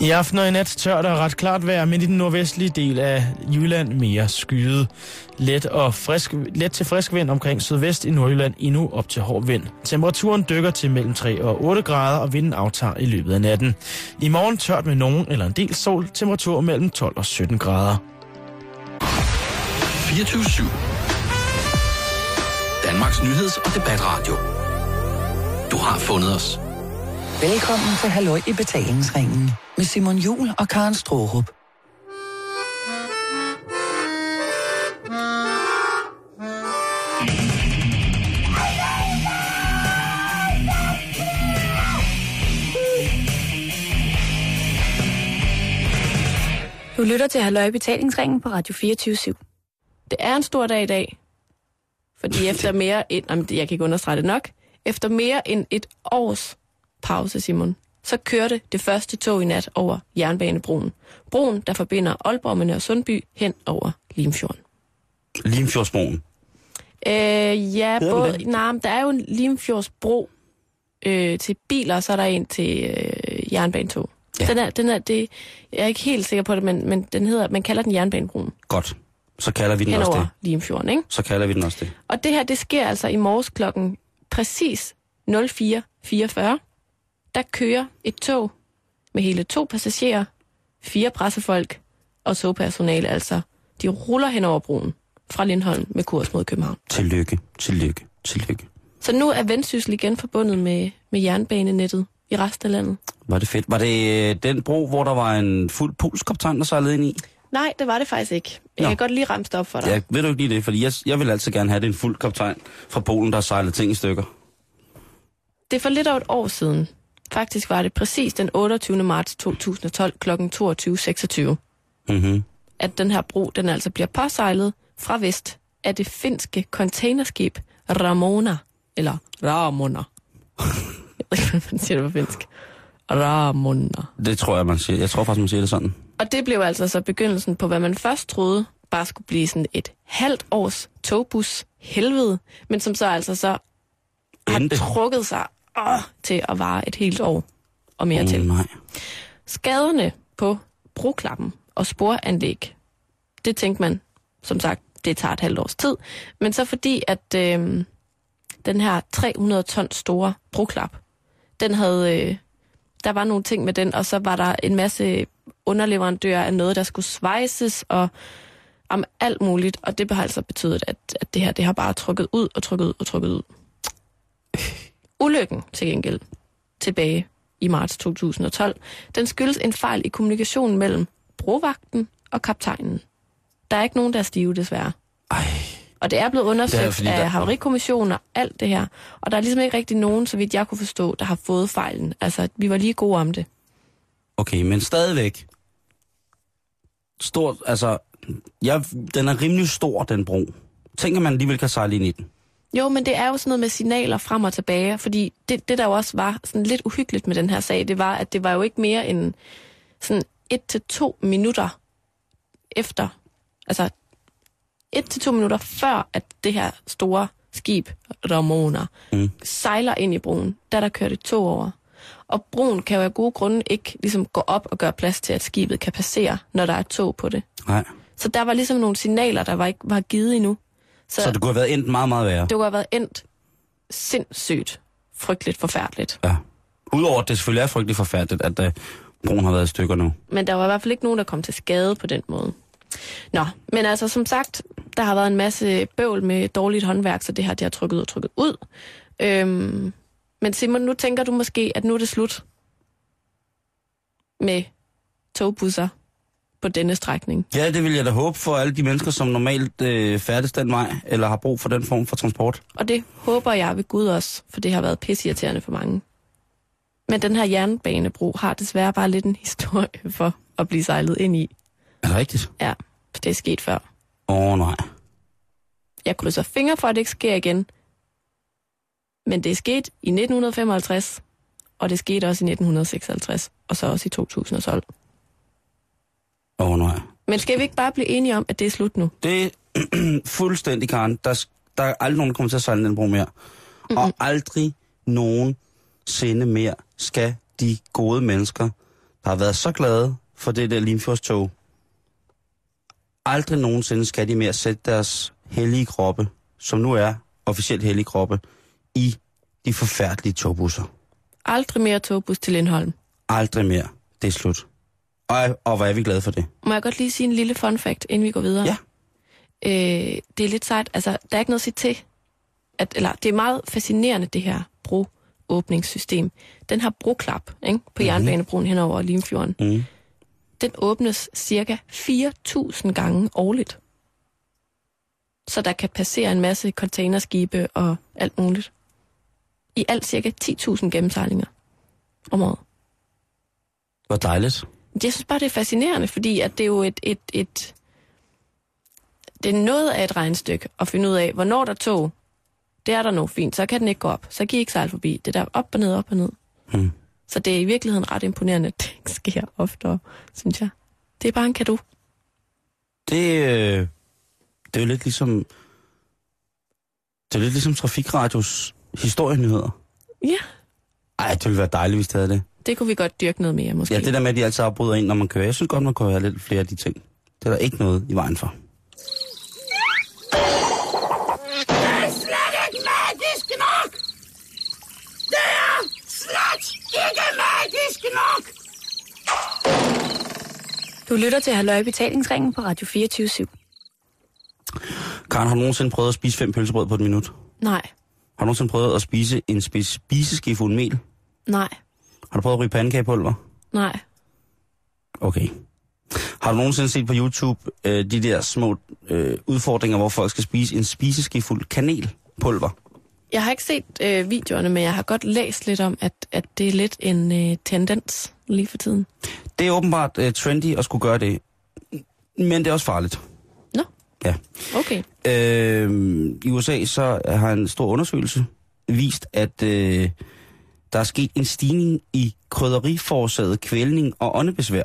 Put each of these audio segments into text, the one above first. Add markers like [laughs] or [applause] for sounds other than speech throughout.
I aften og i nat tørt og ret klart vejr, men i den nordvestlige del af Jylland mere skyet. Let, og frisk, let til frisk vind omkring sydvest i Nordjylland endnu op til hård vind. Temperaturen dykker til mellem 3 og 8 grader, og vinden aftager i løbet af natten. I morgen tørt med nogen eller en del sol, temperatur mellem 12 og 17 grader. 24 Danmarks nyheds- og debatradio. Du har fundet os. Velkommen til Halløj i betalingsringen med Simon Jul og Karen Strohrup. Du lytter til Halløj betalingsringen på Radio 24 /7. Det er en stor dag i dag, fordi efter mere end, jeg kan ikke understrege det nok, efter mere end et års pause, Simon, så kørte det første tog i nat over Jernbanebroen. Broen, der forbinder Aalborg med Nørre Sundby hen over Limfjorden. Limfjordsbroen. Øh, ja, Hedder både, nej, der er jo en Limfjordsbro øh, til biler, og så er der en til øh, jernbanetog. Ja. Den er, den er, det, jeg er ikke helt sikker på det, men, men den hedder, man kalder den Jernbanebroen Godt. Så kalder vi den hen også det. Limfjorden, ikke? Så kalder vi den også det. Og det her, det sker altså i morges klokken præcis 04.44. Der kører et tog med hele to passagerer, fire pressefolk og togpersonale, altså. De ruller hen over broen fra Lindholm med kurs mod København. Tillykke, tillykke, tillykke. Så nu er Vendsyssel igen forbundet med, med jernbanenettet i resten af landet. Var det fedt. Var det øh, den bro, hvor der var en fuld polsk kaptajn, der sejlede ind i? Nej, det var det faktisk ikke. Jeg Nå. kan godt lige ramse op for dig. Ja, ved du ikke lige det? Fordi jeg, jeg vil altid gerne have det en fuld kaptajn fra Polen, der sejlede ting i stykker. Det er for lidt over et år siden. Faktisk var det præcis den 28. marts 2012 kl. 22.26. Mhm. at den her bro, den altså bliver påsejlet fra vest af det finske containerskib Ramona, eller Ramona. Jeg ved ikke, hvordan man siger det på finsk. Ramona. Det tror jeg, man siger. Jeg tror faktisk, man siger det sådan. Og det blev altså så begyndelsen på, hvad man først troede bare skulle blive sådan et halvt års togbus helvede, men som så altså så har Endte. trukket sig åh, til at vare et helt år og mere Åh, til. nej. Skaderne på broklappen og sporanlæg, det tænkte man, som sagt, det tager et halvt års tid. Men så fordi, at øh, den her 300 ton store broklap, den havde, øh, der var nogle ting med den, og så var der en masse underleverandører af noget, der skulle svejses, og om alt muligt, og det har altså betydet, at, at det her, det har bare trukket ud og trukket ud og trukket ud. [laughs] Ulykken til gengæld tilbage i marts 2012, den skyldes en fejl i kommunikationen mellem brovagten og kaptajnen. Der er ikke nogen, der er stive, desværre. Ej. Og det er blevet undersøgt Det er, fordi af der- havarikommissionen og alt det her. Og der er ligesom ikke rigtig nogen, så vidt jeg kunne forstå, der har fået fejlen. Altså, vi var lige gode om det. Okay, men stadigvæk. Stort, altså... Jeg, den er rimelig stor, den bro. Tænker man alligevel kan sejle ind i den. Jo, men det er jo sådan noget med signaler frem og tilbage, fordi det, det der jo også var sådan lidt uhyggeligt med den her sag, det var, at det var jo ikke mere end sådan et til to minutter efter, altså et til to minutter før, at det her store skib, Ramona, Mm. sejler ind i broen, der der kørt et tog over. Og broen kan jo af gode grunde ikke ligesom gå op og gøre plads til, at skibet kan passere, når der er tog på det. Nej. Så der var ligesom nogle signaler, der var ikke var givet endnu. Så, så det kunne have været endt meget, meget værre. det kunne have været endt sindssygt, frygteligt, forfærdeligt. Ja. Udover at det selvfølgelig er frygteligt forfærdeligt, at uh, broen har været i stykker nu. Men der var i hvert fald ikke nogen, der kom til skade på den måde. Nå, men altså som sagt, der har været en masse bøvl med dårligt håndværk, så det her det har trykket og trykket ud. Øhm, men Simon, nu tænker du måske, at nu er det slut med togbusser på denne strækning. Ja, det vil jeg da håbe for alle de mennesker, som normalt øh, færdes den vej, eller har brug for den form for transport. Og det håber jeg ved Gud også, for det har været pisseirriterende for mange. Men den her jernbanebro har desværre bare lidt en historie [laughs] for at blive sejlet ind i. Er det rigtigt? Ja, for det er sket før. Åh, oh, nej. Jeg krydser fingre for, at det ikke sker igen. Men det er sket i 1955, og det skete også i 1956, og så også i 2012. Åh, nej. Men skal vi ikke bare blive enige om, at det er slut nu? Det er [clears throat] fuldstændig, Karen. Der, der er aldrig nogen, der kommer til at sejle den bro mere. Mm-hmm. Og aldrig nogen sinde mere skal de gode mennesker, der har været så glade for det der Limfjordstog. Aldrig nogensinde skal de mere sætte deres hellige kroppe, som nu er officielt hellige kroppe, i de forfærdelige togbusser. Aldrig mere togbus til Lindholm. Aldrig mere. Det er slut. Og, og hvor er vi glade for det. Må jeg godt lige sige en lille fun fact, inden vi går videre? Ja. Øh, det er lidt sejt. Altså, der er ikke noget at sige til. At, eller, det er meget fascinerende, det her broåbningssystem. Den har broklap ikke? på mm-hmm. jernbanebroen henover Limfjorden. Mm. Den åbnes cirka 4.000 gange årligt. Så der kan passere en masse containerskibe og alt muligt. I alt cirka 10.000 gennemsejlinger om året. Hvor dejligt. Jeg synes bare, det er fascinerende, fordi at det er jo et, et, et, det er noget af et regnstykke at finde ud af, hvornår der er tog, det er der nu fint, så kan den ikke gå op. Så kan I ikke sejle forbi. Det er der op og ned, op og ned. Mm. Så det er i virkeligheden ret imponerende, at det ikke [laughs] sker oftere, synes jeg. Det er bare en kado. Det, øh, det er jo lidt ligesom... Det er lidt ligesom Trafikradios historienyheder. Ja, Ej, det ville være dejligt, hvis det havde det. Det kunne vi godt dyrke noget mere, måske. Ja, det der med, at de altid afbryder ind, når man kører. Jeg synes godt, man kunne have lidt flere af de ting. Det er der ikke noget i vejen for. Du lytter til Halløj Betalingsringen på Radio 24 /7. Karen, har du nogensinde prøvet at spise fem pølsebrød på et minut? Nej, Har du nogensinde prøvet at spise en spi- spiseskefuld mel? nej, Har du prøvet at ryge pandekagepulver? nej. Okay. Har du nogensinde set på YouTube øh, de der små øh, udfordringer, hvor folk skal spise en spiseskefuld kanelpulver? Jeg har ikke set øh, videoerne, men jeg har godt læst lidt om, at, at det er lidt en øh, tendens lige for tiden. Det er åbenbart øh, trendy at skulle gøre det, men det er også farligt. Nå, Ja. okay. Øh, I USA så har en stor undersøgelse vist, at øh, der er sket en stigning i krydderiforårsaget kvælning og åndebesvær.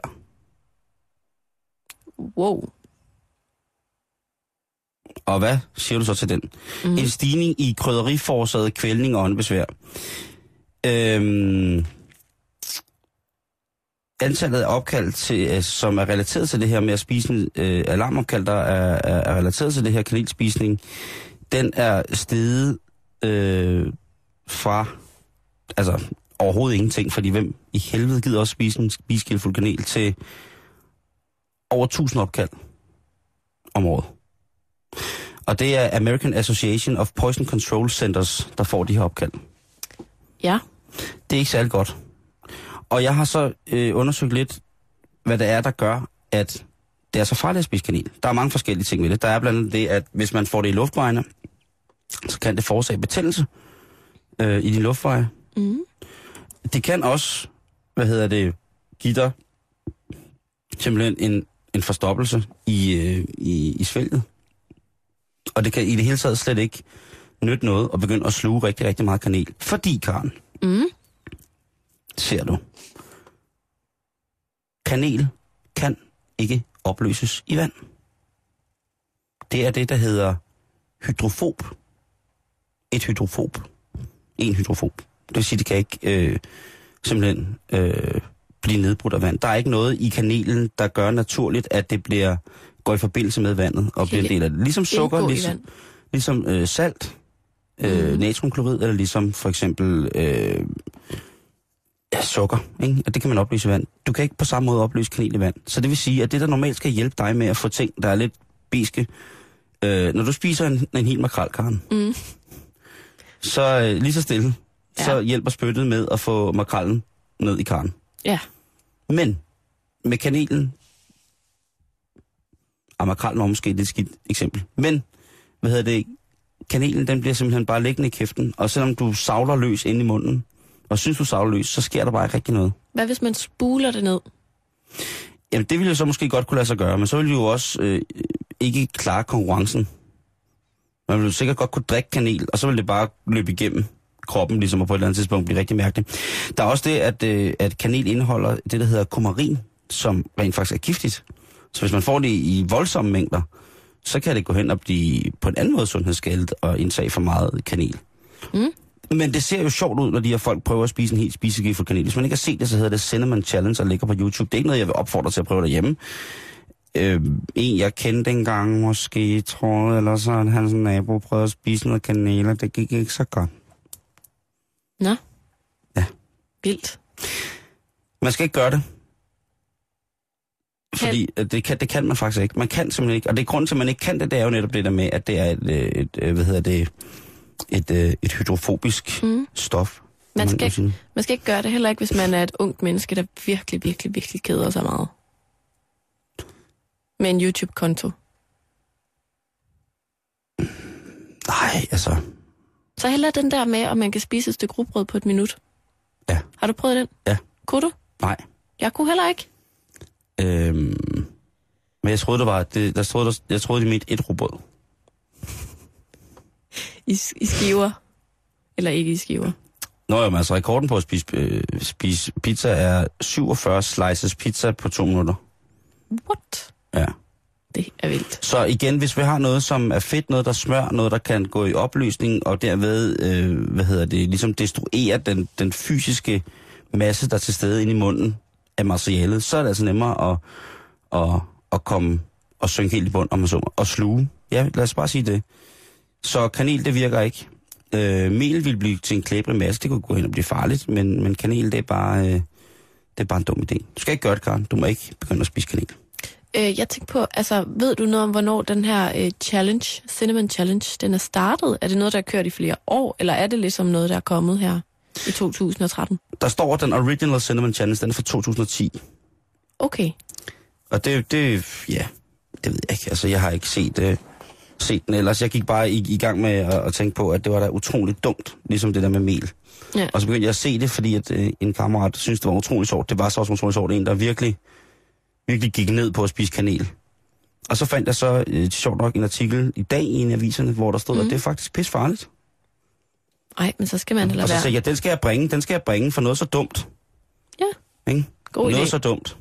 Wow. Og hvad siger du så til den? Mm. En stigning i krydderiforårsaget kvælning og åndebesvær. Øhm, antallet af opkald, til, øh, som er relateret til det her med at spise øh, alarmopkald, der er, er, er relateret til det her kanelspisning, den er steget øh, fra altså overhovedet ingenting, fordi hvem i helvede gider også spise en spiseskildfuld kanel til over 1000 opkald om året. Og det er American Association of Poison Control Centers, der får de her opkald. Ja, Det er ikke særlig godt. Og jeg har så øh, undersøgt lidt, hvad det er, der gør, at det er så farligt at spise kanel. Der er mange forskellige ting ved det. Der er blandt andet det, at hvis man får det i luftvejene, så kan det forårsage betændelse øh, i de luftveje. Mm. Det kan også, hvad hedder det, give dig simpelthen en, en forstoppelse i, øh, i, i svælget. Og det kan i det hele taget slet ikke nytte noget at begynde at sluge rigtig, rigtig meget kanel. Fordi, Karen, Mm. ser du, kanel kan ikke opløses i vand. Det er det, der hedder hydrofob. Et hydrofob. En hydrofob. Det vil sige, det kan ikke øh, simpelthen øh, blive nedbrudt af vand. Der er ikke noget i kanelen, der gør naturligt, at det bliver går i forbindelse med vandet og bliver en del af det. Ligesom sukker, ligesom, ligesom øh, salt, øh, Mhm. natriumklorid, eller ligesom for eksempel øh, ja, sukker. Ikke? Og det kan man opløse i vand. Du kan ikke på samme måde opløse kanel i vand. Så det vil sige, at det, der normalt skal hjælpe dig med at få ting, der er lidt biske, øh, når du spiser en, en hel makrel, Karen, Mm. så øh, lige så stille, Ja. så hjælper spyttet med at få makrallen ned i karen. Ja, Men med kanelen, og makrallen var måske et lidt skidt eksempel, men hvad hedder det, kanelen den bliver simpelthen bare liggende i kæften, og selvom du savler løs ind i munden, og synes du savler løs, så sker der bare ikke rigtig noget. hvad hvis man spuler det ned? Jamen det ville jo så måske godt kunne lade sig gøre, men så ville vi jo også øh, ikke klare konkurrencen. Man ville sikkert godt kunne drikke kanel, og så ville det bare løbe igennem kroppen, ligesom og på et eller andet tidspunkt blive rigtig mærkeligt. Der er også det, at, øh, at kanel indeholder det, der hedder kumarin, som rent faktisk er giftigt. Så hvis man får det i voldsomme mængder, så kan det gå hen og blive på en anden måde sundhedsskadet og indtage for meget kanel. Mm. Men det ser jo sjovt ud, når de her folk prøver at spise en helt spisegift for kanel. Hvis man ikke har set det, så hedder det Cinnamon Challenge og ligger på YouTube. Det er ikke noget, jeg vil opfordre til at prøve derhjemme. Øh, en, jeg kendte engang måske, tror jeg, eller så at hans nabo prøvede at spise noget kanel, og det gik ikke så godt. Nå. Ja. Vildt. Man skal ikke gøre det. Fordi at det, kan, det kan man faktisk ikke. Man kan simpelthen ikke. Og det er grunden til, at man ikke kan det, det er jo netop det der med, at det er et, øh, et, et hvad hedder det, et, et, hydrofobisk Mm. stof. Man skal, sige. ikke, man skal ikke gøre det heller ikke, hvis man er et ungt menneske, der virkelig, virkelig, virkelig keder sig meget. Med en YouTube-konto. Nej, altså... Så heller den der med, at man kan spise et stykke rugbrød på et minut. Ja. Har du prøvet den? Ja. Kunne du? Nej. Jeg kunne heller ikke. Øhm, men jeg troede, det var... Det, der troede, der, jeg troede, de mente et rugbrød. [laughs] I, I skiver. Eller ikke i skiver. Nå jo, men altså rekorden på at spise, øh, spise pizza er 47 slices pizza på to minutter. What? Ja. Det er vildt. Så igen, hvis vi har noget, som er fedt, noget, der smør, noget, der kan gå i opløsning, og derved, øh, hvad hedder det, ligesom destruere den, den fysiske masse, der er til stede inde i munden af materialet, så er det altså nemmere at, at, at komme og synke helt i bund, om man så og sluge. Ja, lad os bare sige det. Så kanel, det virker ikke. Øh, mel vil blive til en klæbrig masse, det kunne gå hen og blive farligt, men, men kanel, det er bare... Øh, det er bare en dum idé. Du skal ikke gøre det, Karen. Du må ikke begynde at spise kanel. Øh, jeg tænkte på, altså, ved du noget om, hvornår den her øh, challenge, Cinnamon Challenge, den er startet? Er det noget, der er kørt i flere år, eller er det ligesom noget, der er kommet her i 2013? Der står, at den Original Cinnamon Challenge, den er fra 2010. Okay. Og det, det, ja, det ved jeg ikke. Altså, jeg har ikke set, øh, set den ellers. Jeg gik bare i, i gang med at, at tænke på, at det var da utroligt dumt, ligesom det der med mel. Ja. Og så begyndte jeg at se det, fordi at, øh, en kammerat synes det var utroligt sjovt. Det var så også utroligt sjovt. En, der virkelig, virkelig gik ned på at spise kanel. Og så fandt jeg så, øh, sjovt nok, en artikel i dag i en af aviserne, hvor der stod, mm. at det er faktisk pis farligt. Ej, men så skal man heller Og så sagde jeg, den skal jeg bringe, den skal jeg bringe for noget så dumt. Ja, Ikke? god noget idé. så dumt.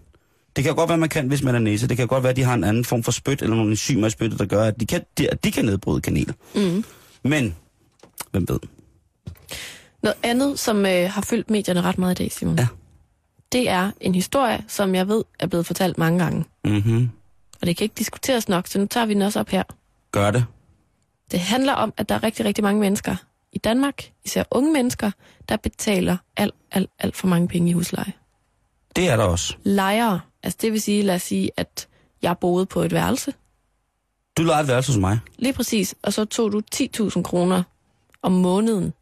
Det kan godt være, man kan, hvis man er næse. Det kan godt være, at de har en anden form for spyt, eller nogle enzymer i spyttet, der gør, at de kan, de, at de kan nedbryde kanel. Mm. Men, hvem ved? Noget andet, som øh, har fyldt medierne ret meget i dag, Simon. Ja. Det er en historie, som jeg ved er blevet fortalt mange gange. Mhm. Og det kan ikke diskuteres nok, så nu tager vi den også op her. Gør det. Det handler om, at der er rigtig, rigtig mange mennesker i Danmark, især unge mennesker, der betaler alt, alt, alt for mange penge i husleje. Det er der også. Lejere, altså det vil sige, lad os sige, at jeg boede på et værelse, Du leger et værelse hos mig. lige præcis, og så tog du 10.000 kroner om måneden,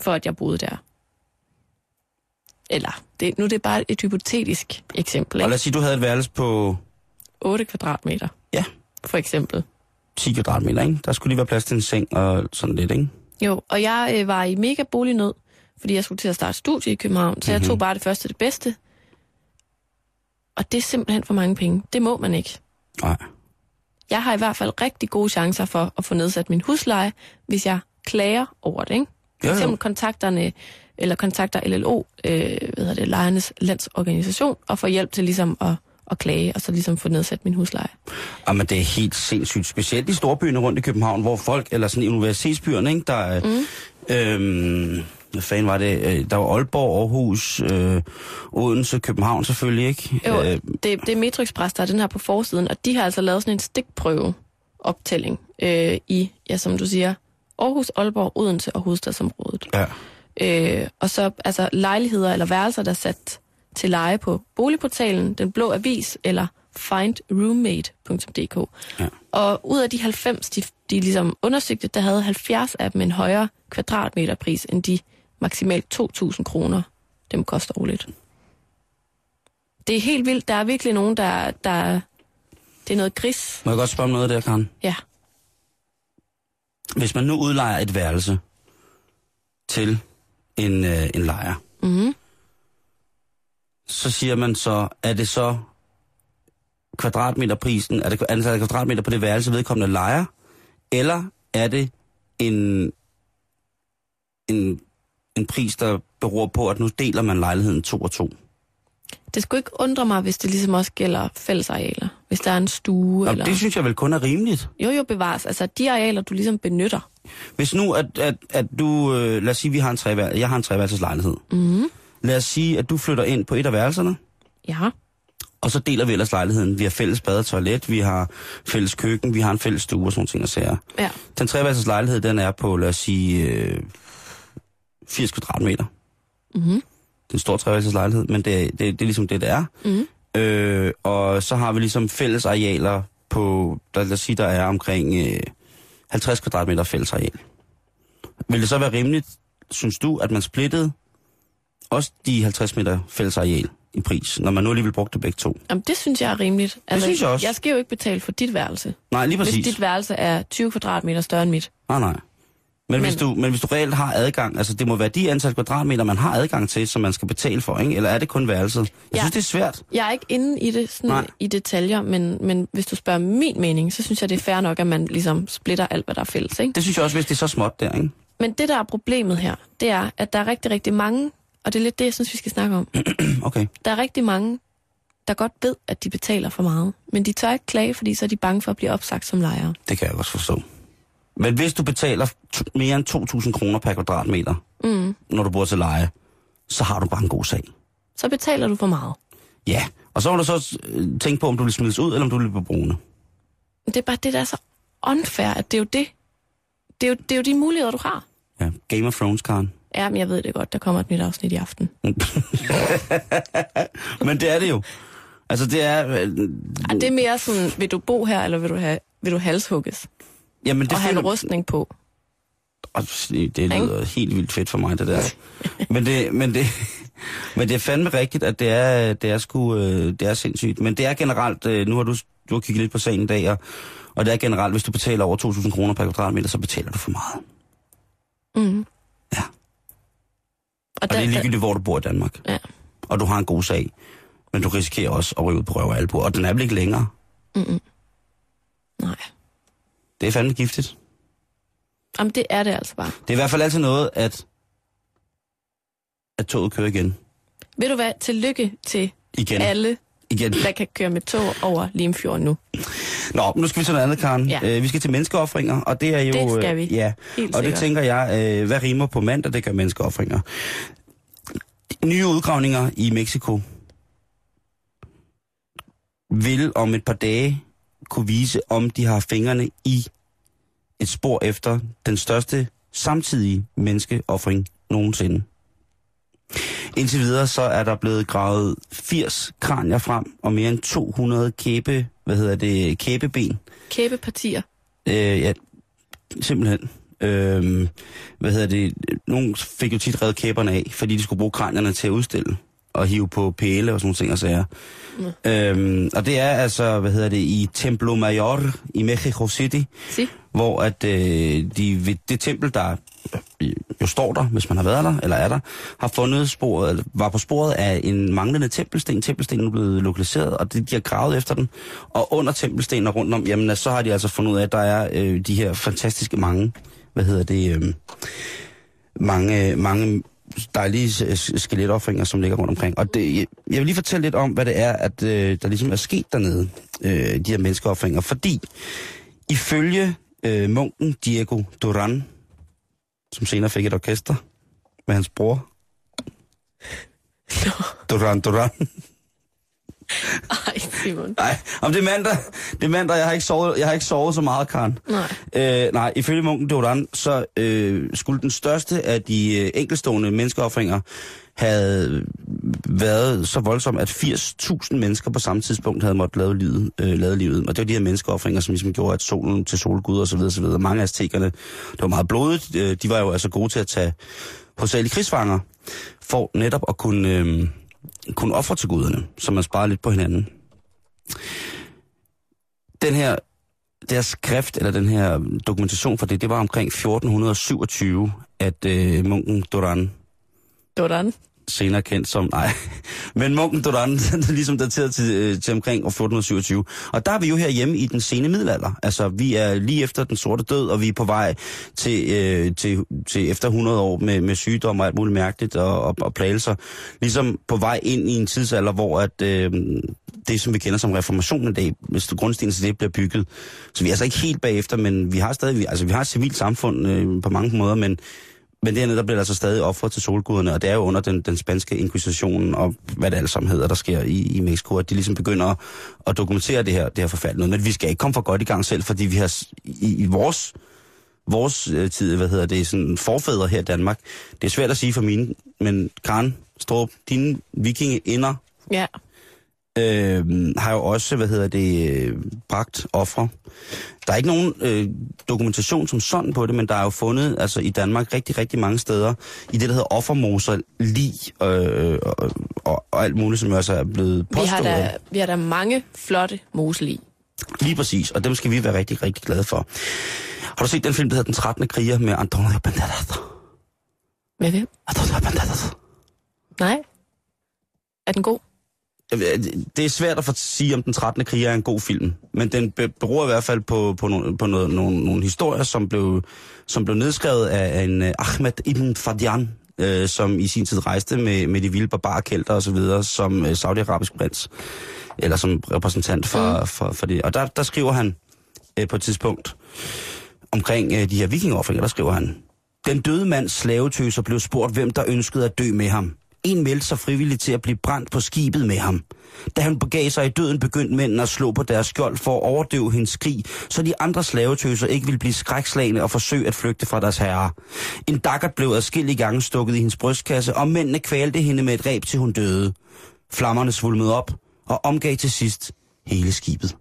for at jeg boede der. Eller, det, nu er det bare et hypotetisk eksempel, Og lad ikke? os sige, du havde et værelse på 8 kvadratmeter, Ja. for eksempel. 10 kvadratmeter, ikke? Der skulle lige være plads til en seng og sådan lidt, ikke? Jo, og jeg øh, var i mega bolignød, fordi jeg skulle til at starte studie i København, så mm-hmm. jeg tog bare det første det bedste. Og det er simpelthen for mange penge. Det må man ikke. Nej. Jeg har i hvert fald rigtig gode chancer for at få nedsat min husleje, hvis jeg klager over det, ikke? For eksempel kontakterne, eller kontakter LLO, øh, hvad hedder det, lejernes landsorganisation, og får hjælp til ligesom at, at klage, og så ligesom få nedsat min husleje. Jamen, det er helt sindssygt. Specielt i storbyerne rundt i København, hvor folk, eller sådan i universitetsbyerne, ikke? Der er... Mm. Øhm, hvad fanden var det? Øh, Der var Aalborg, Aarhus, øh, Odense, København selvfølgelig, ikke? Jo, Øh, det, det er Metro Express, der er den her på forsiden, og de har altså lavet sådan en stikprøve optælling øh, i, ja, som du siger, Aarhus, Aalborg, Odense og hovedstadsområdet. ja. Øh, og så altså lejligheder eller værelser, der er sat til leje på boligportalen, Den Blå Avis eller findroommate.dk. Ja. Og ud af de 90, de, de ligesom undersøgte, der havde 70 af dem en højere kvadratmeterpris end de maksimalt 2.000 kroner, dem koster årligt. Det er helt vildt. Der er virkelig nogen, der, der det er noget gris. Må jeg godt spørge om noget der, Karen? Ja. Hvis man nu udlejer et værelse til en, øh, en lejer, Mm-hmm. så siger man så, er det så kvadratmeterprisen, er det antallet af kvadratmeter på det værelse vedkommende lejer, eller er det en, en, en pris, der beror på, at nu deler man lejligheden to og to? Det skulle ikke undre mig, hvis det ligesom også gælder fællesarealer. Hvis der er en stue Nå, eller... det synes jeg vel kun er rimeligt. Jo, jo, bevares. Altså, de arealer, du ligesom benytter, Hvis nu, at, at, at du, øh, lad os sige, vi har en trevær, jeg har en treværelseslejlighed. Mm. Lad os sige, at du flytter ind på et af værelserne, Ja. og så deler vi ellers lejligheden. Vi har fælles bad og toilet, vi har fælles køkken, vi har en fælles stue og sådan ting og sager. Ja. Den treværelses lejlighed, den er på, lad os sige, øh, 80 kvadratmeter. Mm-hmm. Det er en stor treværelses lejlighed, men det, det, det er ligesom det, det er. Mm. Øh, og så har vi ligesom fælles arealer på, der, lad os sige, der er omkring øh, 50 kvadratmeter fælles areal. Vil det så være rimeligt, synes du, at man splittede også de 50 meter fælles areal i pris, når man nu alligevel brugte begge to? Jamen, det synes jeg er rimeligt. Altså, synes jeg også. Jeg skal jo ikke betale for dit værelse. Nej, lige Hvis præcis. dit værelse er 20 kvadratmeter større end mit. Nej, nej. Men, men, hvis du, men hvis du reelt har adgang, altså det må være de antal kvadratmeter, man har adgang til, som man skal betale for, ikke? Eller er det kun værelset? Jeg Ja. synes, det er svært. Jeg er ikke inde i det sådan Nej. i detaljer, men, men hvis du spørger min mening, så synes jeg, det er fair nok, at man ligesom splitter alt, hvad der er fælles. Ikke? Det synes jeg også, hvis det er så småt der, ikke? Men det, der er problemet her, det er, at der er rigtig, rigtig mange, og det er lidt det, jeg synes, vi skal snakke om. [clears throat] Okay. Der er rigtig mange, der godt ved, at de betaler for meget, men de tør ikke klage, fordi så er de bange for at blive opsagt som lejere. Det kan jeg også forstå. Men hvis du betaler mere end 2.000 kroner per kvadratmeter, Mm. når du bor til leje, så har du bare en god sag. Så betaler du for meget. Ja, og så må du så øh, tænke på, om du vil smides ud, eller om du vil blive boende. Det er bare det, der er så unfair, at det er jo det. Det er jo, det er jo de muligheder, du har. Ja, Game of Thrones, Karen. Ja, men jeg ved det godt, der kommer et nyt afsnit i aften. [laughs] Men det er det jo. Altså, det er... Øh, Ej, det er mere sådan, vil du bo her, eller vil du, have, vil du halshugges? Jamen, det og have en føler- rustning på. Det lyder helt vildt fedt for mig, det der. men, det, men, det, [laughs] men det er fandme rigtigt, at det er, det er, sgu, øh, det er sindssygt. Men det er generelt, øh, nu har du, du har kigget lidt på sagen i dag, og, og det er generelt, hvis du betaler over 2.000 kroner per kvadratmeter, så betaler du for meget. Mm. Ja. Og, Og det er ligegyldigt, hvor du bor i Danmark. Ja. Og du har en god sag. Men du risikerer også at ryge ud på røv og albu. Og den er vel ikke længere. Mm-mm. Nej. Det er fandme giftigt. Jamen, det er det altså bare. Det er i hvert fald altid noget, at, at toget kører igen. Ved du hvad? Tillykke til Igen. alle, Igen. der kan køre med tog over Limfjorden nu. Nå, nu skal vi til noget andet, Karen. Ja. Øh, vi skal til menneskeoffringer, og det er jo... Det skal øh, vi. Ja, Helt og det tænker jeg, øh, hvad rimer på mandag, det gør menneskeoffringer. Nye udgravninger i Mexico vil om et par dage kunne vise, om de har fingrene i et spor efter den største samtidige menneskeoffring nogensinde. Indtil videre så er der blevet gravet 80 kranier frem og mere end 200 kæbe, hvad hedder det, kæbeben. Kæbepartier. Øh, ja, simpelthen. Øh, hvad hedder det? Nogle fik jo tit reddet kæberne af, fordi de skulle bruge kranierne til at udstille og hive på pæle og sådan ting og sager. Mm. Øhm, og det er altså, hvad hedder det, i Templo Mayor i Mexico City, Sig. hvor at øh, de ved det tempel, der jo står der, hvis man har været der, eller er der, har fundet sporet, eller var på sporet af en manglende tempelsten. Tempelstenen er blevet lokaliseret, og det, de har gravet efter den. Og under tempelstenen og rundt om, jamen så har de altså fundet ud af, at der er øh, de her fantastiske mange, hvad hedder det, øh, mange, mange dejlige skeletoffringer, som ligger rundt omkring. Og det, jeg, jeg vil lige fortælle lidt om, hvad det er, at øh, der ligesom er sket dernede, øh, de her menneskeoffringer. Fordi ifølge øh, munken Diego Duran, som senere fik et orkester med hans bror, Duran Duran. [laughs] Ej, Simon. Nej, om det er mandag. Det er mandag, jeg har ikke sovet, jeg har ikke sovet så meget, Karen. Nej. Øh, nej, ifølge munken Duran, så øh, skulle den største af de øh, enkelstående menneskeoffringer have været så voldsom, at 80.000 mennesker på samme tidspunkt havde måttet lave livet, øh, lave livet. Og det var de her menneskeoffringer, som ligesom gjorde, at solen til solgud og så videre, så videre. Mange af aztekerne, det var meget blodigt. Øh, de var jo altså gode til at tage hovedsageligt krigsfanger, for netop at kunne, øh, kunne ofre til guderne, så man sparer lidt på hinanden. Den her deres skrift, eller den her dokumentation for det, det var omkring 1427, at øh, munken Doran... Doran? Senere kendt som, nej, [laughs] men munken Dodan, [laughs] den er ligesom dateret til, øh, til omkring år 1427. Og der er vi jo herhjemme i den sene middelalder. Altså, vi er lige efter den sorte død, og vi er på vej til, øh, til, til efter 100 år med, med sygdom og alt muligt mærkeligt og, og, og plagelser. Ligesom på vej ind i en tidsalder, hvor at, øh, det, som vi kender som reformationen i dag, hvis grundstenen til det bliver bygget. Så vi er altså ikke helt bagefter, men vi har stadig, altså vi har et civilt samfund øh, på mange måder, men men dernede, der bliver der altså stadig offret til solguderne, og det er jo under den, den spanske inkvisition, og hvad det allesammen hedder, der sker i, i Mexico, at de ligesom begynder at, at dokumentere det her, det her forfald. Men vi skal ikke komme for godt i gang selv, fordi vi har i, i vores, vores øh, tid, hvad hedder det, sådan forfædre her i Danmark, det er svært at sige for mine, men Karen Strup, dine vikingeinder Ja øh, har jo også, hvad hedder det, øh, bragt ofre. Der er ikke nogen øh, dokumentation som sådan på det, men der er jo fundet altså i Danmark rigtig, rigtig mange steder i det, der hedder offermoser, lig øh, og, og, og alt muligt, som også er blevet Vi har, påstået. da, vi har da mange flotte moselig. Lige præcis, og dem skal vi være rigtig, rigtig glade for. Har du set den film, der hedder Den 13. kriger med Antonio Banderas? Med hvem? Antonio Banderas. Nej. Er den god? Det er svært at få- sige, om den 13. kriger er en god film, men den be- beror i hvert fald på, på, no, på noget, nogle, nogle historier, som blev, som blev nedskrevet af en uh, Ahmed Ibn Fadian, uh, som i sin tid rejste med, med de vilde barbarkælter osv., som uh, saudiarabisk prins, eller som repræsentant for, mm. for, for det. Og der, der skriver han uh, på et tidspunkt omkring uh, de her vikingoffringer, der skriver han, den døde mands slavetøser blev spurgt, hvem der ønskede at dø med ham. En meldte sig frivilligt til at blive brændt på skibet med ham. Da han begav sig i døden, begyndte mændene at slå på deres skjold for at overdøve hendes skrig, så de andre slavetøser ikke ville blive skrækslagende og forsøge at flygte fra deres herrer. En dakkert blev adskillige gange stukket i hendes brystkasse, og mændene kvalte hende med et reb til hun døde. Flammerne svulmede op og omgav til sidst hele skibet.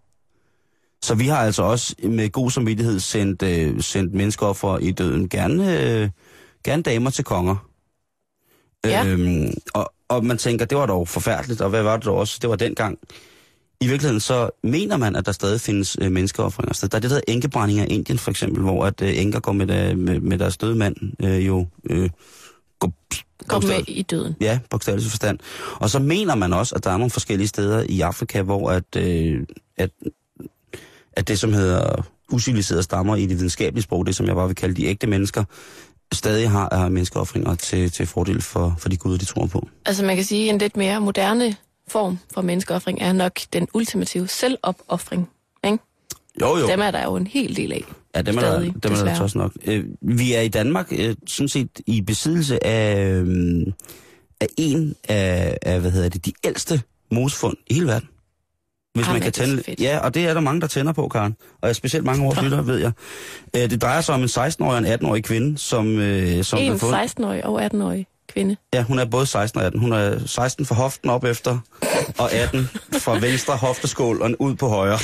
Så vi har altså også med god samvittighed sendt, øh, sendt for i døden. Gerne, øh, gerne damer til konger. Ja. Øhm, og, og man tænker, det var dog forfærdeligt, og hvad var det dog også? Det var dengang. I virkeligheden så mener man, at der stadig findes øh, menneskeoffringer. Så der er det, der hedder enkebrænding af Indien for eksempel, hvor at øh, enker går med, der, med, med deres døde mand øh, jo... Øh, går, Kom med i døden. Ja, bogstaveligt forstand. Og så mener man også, at der er nogle forskellige steder i Afrika, hvor at, øh, at, at det, som hedder usiviliserede stammer i det videnskabelige sprog, det som jeg bare vil kalde de ægte mennesker, stadig har er menneskeoffringer til, til fordel for, for de guder, de tror på. Altså man kan sige, at en lidt mere moderne form for menneskeoffring er nok den ultimative selvopoffring. Ikke? Jo, jo. Dem er der jo en hel del af. Ja, dem er der, Stadig, dem er der også nok. Øh, vi er i Danmark øh, sådan set i besiddelse af, øh, af en af, af, hvad hedder det, de ældste mosefund i hele verden. Hvis Ej, man kan tænde, ja, og det er der mange, der tænder på, Karen. Og jeg specielt mange af vores lyttere, ved jeg. Øh, det drejer sig om en 16-årig og en 18-årig kvinde, som, øh, som En fået... 16-årig og 18-årig kvinde. Ja, hun er både 16 og 18. Hun er 16 fra hoften op efter, og 18 fra venstre hofteskål og ud på højre.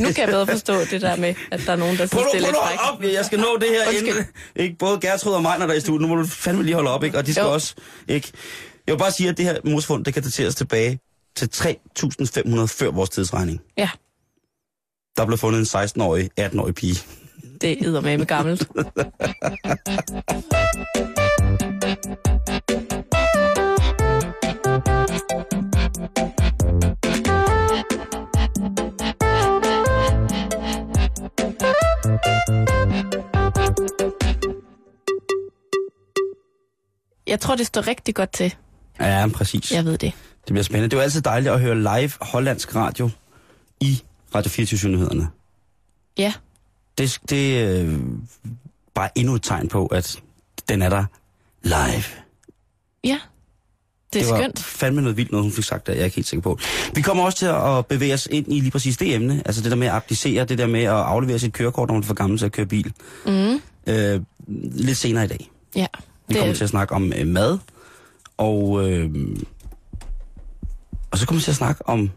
Nu kan jeg bedre forstå det der med, at der er nogen, der Prøv synes, nu, det er prøv lidt frækt. op, jeg skal nå det her Undskyld. inden. Ikke? Både Gertrud og mig, når der er i studiet. Nu må du fandme lige holde op, ikke? Og de skal Jo. også, ikke? Jeg vil bare sige, at det her mosfund, det kan dateres tilbage til 3.500 før vores tidsregning. Ja, Der blev fundet en 16-årig, 18-årig pige. det er med gammelt. Jeg tror, det står rigtig godt til. Ja, præcis. Jeg ved det. Det bliver spændende. Det er jo altid dejligt at høre live hollandsk radio i Radio 24-nyhederne. Ja, Det, det er øh, bare endnu et tegn på, at den er der live. ja. Det er det var skønt. fandme noget vildt, noget hun fik sagt, der jeg er ikke helt sikker på. Vi kommer også til at bevæge os ind i lige præcis det emne, altså det der med at applicere, det der med at aflevere sit kørekort, når man er for gammel til at køre bil. Mm. Øh, lidt senere i dag. Ja, Vi kommer til at snakke om øh, mad, og, øh, og så kommer vi til at snakke om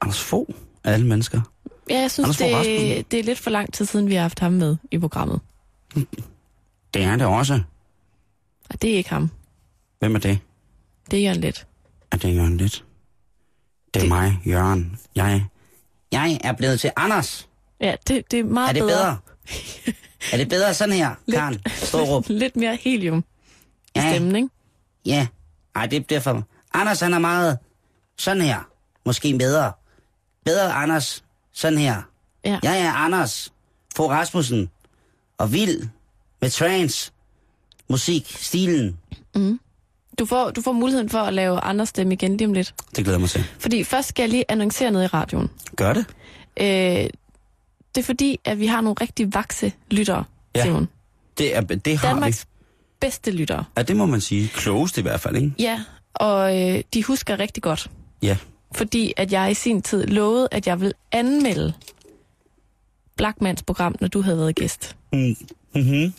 Anders Fogh af alle mennesker. ja, jeg synes, Anders Fogh Rasmussen. det, det er lidt for lang tid siden, vi har haft ham med i programmet. Det er det også. Og det er ikke ham. Hvem er det? Det er Jørgen Let. Er det Jørgen Lidt? Det er Det- mig, Jørgen. Jeg, jeg er blevet til Anders. Ja, det, det er meget Er det bedre? [laughs] er det bedre sådan her, Lidt. Karen Storup? [laughs] Lidt mere helium i Ja. stemmen, ikke? Ja, Nej, det er derfor. Anders, han er meget sådan her. Måske bedre. Bedre Anders. Sådan her. Ja. Jeg er Anders Fogh Rasmussen. Og vild med trance. Musik, stilen. Du får, du får muligheden for at lave Anders stemme igen lige om lidt. Det glæder mig til. Fordi først skal jeg lige annoncere noget i radioen. Gør det. Øh, det er fordi, at vi har nogle rigtig vakse lyttere, Ja. Simon. Det, er, det har Danmarks bedste lyttere. vi. Ja, det må man sige. Klogest i hvert fald, ikke? Ja, og øh, de husker rigtig godt. Ja. Fordi at jeg i sin tid lovede, at jeg vil anmelde Blackmans program, når du havde været gæst. Mm. Mhm.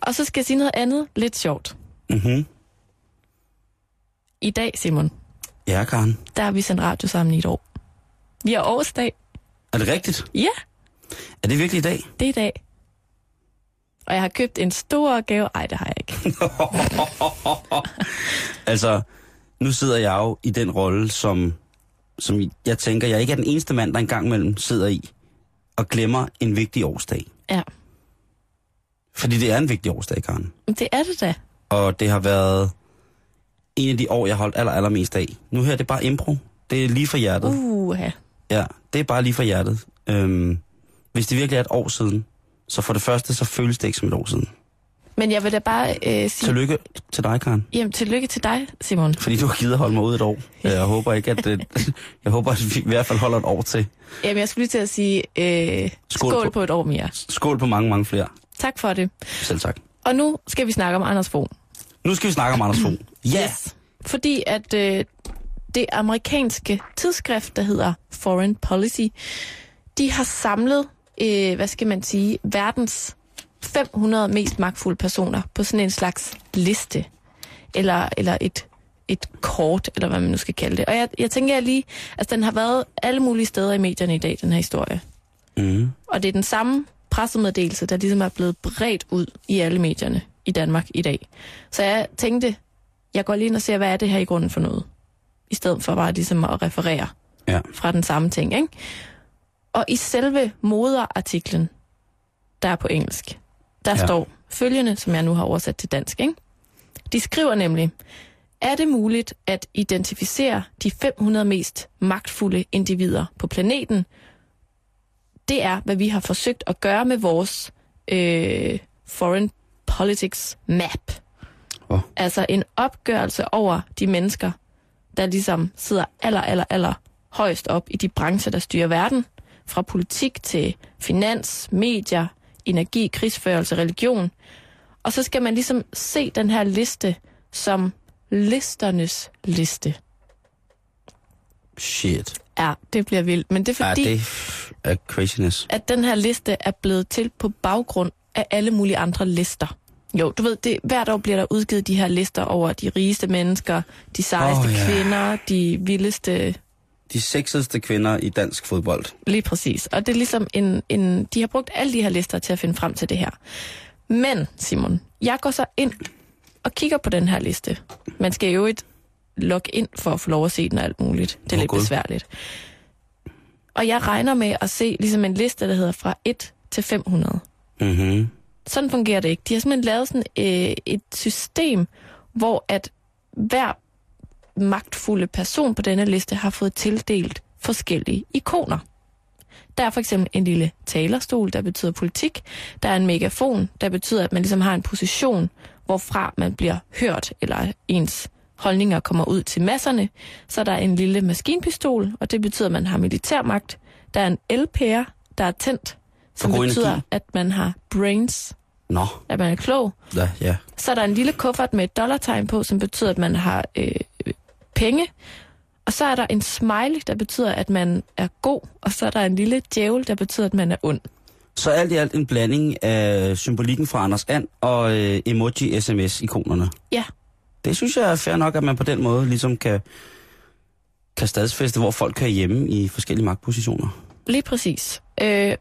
Og så skal jeg sige noget andet lidt sjovt. Mhm. I dag, Simon, Ja, Karen. der har vi sendt radio sammen i et år. Vi har årsdag. Er det rigtigt? Ja, Er det virkelig i dag? det er i dag. Og jeg har købt en stor gave. Ej, det har jeg ikke. [laughs] Altså, nu sidder jeg jo i den rolle, som, som jeg tænker, jeg ikke er den eneste mand, der engang imellem sidder i og glemmer en vigtig årsdag. Ja, Fordi det er en vigtig årsdag, Karen. det er det da. Og det har været en af de år, jeg har holdt aller, allermest af. Nu her, det er bare impro. Det er lige for hjertet. Uh, Ja, det er bare lige for hjertet. Øhm, hvis det virkelig er et år siden, så for det første, så føles det ikke som et år siden. Men jeg vil da bare øh, sige, Tillykke til dig, Karen. jamen, tillykke til dig, Simon. Fordi du har givet at holde mig ud et år. Jeg håber ikke, at det, [laughs] jeg håber, at vi i hvert fald holder et år til. Jamen, jeg skulle lige til at sige øh, Skål skål, på- på. på et år mere. Skål på mange, mange flere. Tak for det. Selv tak. Og nu skal vi snakke om Anders Fogh. Nu skal vi snakke om Anders Fogh. [clears throat] Ja! Yes. Fordi at øh, det amerikanske tidsskrift, der hedder Foreign Policy, de har samlet, øh, hvad skal man sige, verdens 500 mest magtfulde personer på sådan en slags liste. Eller, eller et, et kort, eller hvad man nu skal kalde det. Og jeg, jeg tænker jeg lige, altså den har været alle mulige steder i medierne i dag, den her historie. Mm. Og det er den samme pressemeddelelse, der ligesom er blevet bredt ud i alle medierne i Danmark i dag. Så jeg tænkte, jeg går lige ind og ser, hvad er det her i grunden for noget? I stedet for bare ligesom at referere Ja. fra den samme ting, ikke? Og i selve moderartiklen, der er på engelsk, der Ja. står følgende, som jeg nu har oversat til dansk, ikke? De skriver nemlig, er det muligt at identificere de 500 mest magtfulde individer på planeten, det er, hvad vi har forsøgt at gøre med vores øh, foreign politics map. Åh. Altså en opgørelse over de mennesker, der ligesom sidder aller, aller, aller højst op i de brancher, der styrer verden. Fra politik til finans, medier, energi, krigsførelse, religion. Og så skal man ligesom se den her liste som listernes liste. Shit. Ja, det bliver vildt. Men det er Ja, fordi... det er craziness. at den her liste er blevet til på baggrund af alle mulige andre lister. Jo, du ved, det, hvert år bliver der udgivet de her lister over de rigeste mennesker, de sejeste oh, ja. ja. kvinder, de vildeste, De sexeste kvinder i dansk fodbold. lige præcis. Og det er ligesom en, en, de har brugt alle de her lister til at finde frem til det her. Men, Simon, jeg går så ind og kigger på den her liste. Man skal jo ikke logge ind for at få lov at se den og alt muligt. Det er Åh, lidt Gud. besværligt. Og jeg regner med at se ligesom en liste, der hedder fra 1 til 500. Mhm. Sådan fungerer det ikke. De har simpelthen lavet sådan øh, et system, hvor at hver magtfulde person på denne liste har fået tildelt forskellige ikoner. Der er for eksempel en lille talerstol, der betyder politik. Der er en megafon, der betyder, at man ligesom har en position, hvorfra man bliver hørt, eller ens holdninger kommer ud til masserne. Så er der en lille maskinpistol, og det betyder, at man har militærmagt. Der er en elpære, der er tændt, som betyder, energi. at man har brains, Nå, at man er klog. ja, ja. Så er der en lille kuffert med et dollartegn på, som betyder, at man har øh, penge. Og så er der en smiley, der betyder, at man er god. Og så er der en lille djævel, der betyder, at man er ond. Så alt i alt en blanding af symbolikken fra Anders And og øh, emoji-sms-ikonerne. Ja, Det synes jeg er fair nok, at man på den måde ligesom kan, kan stadsfeste, hvor folk kan hjemme i forskellige magtpositioner. lige præcis. Øh,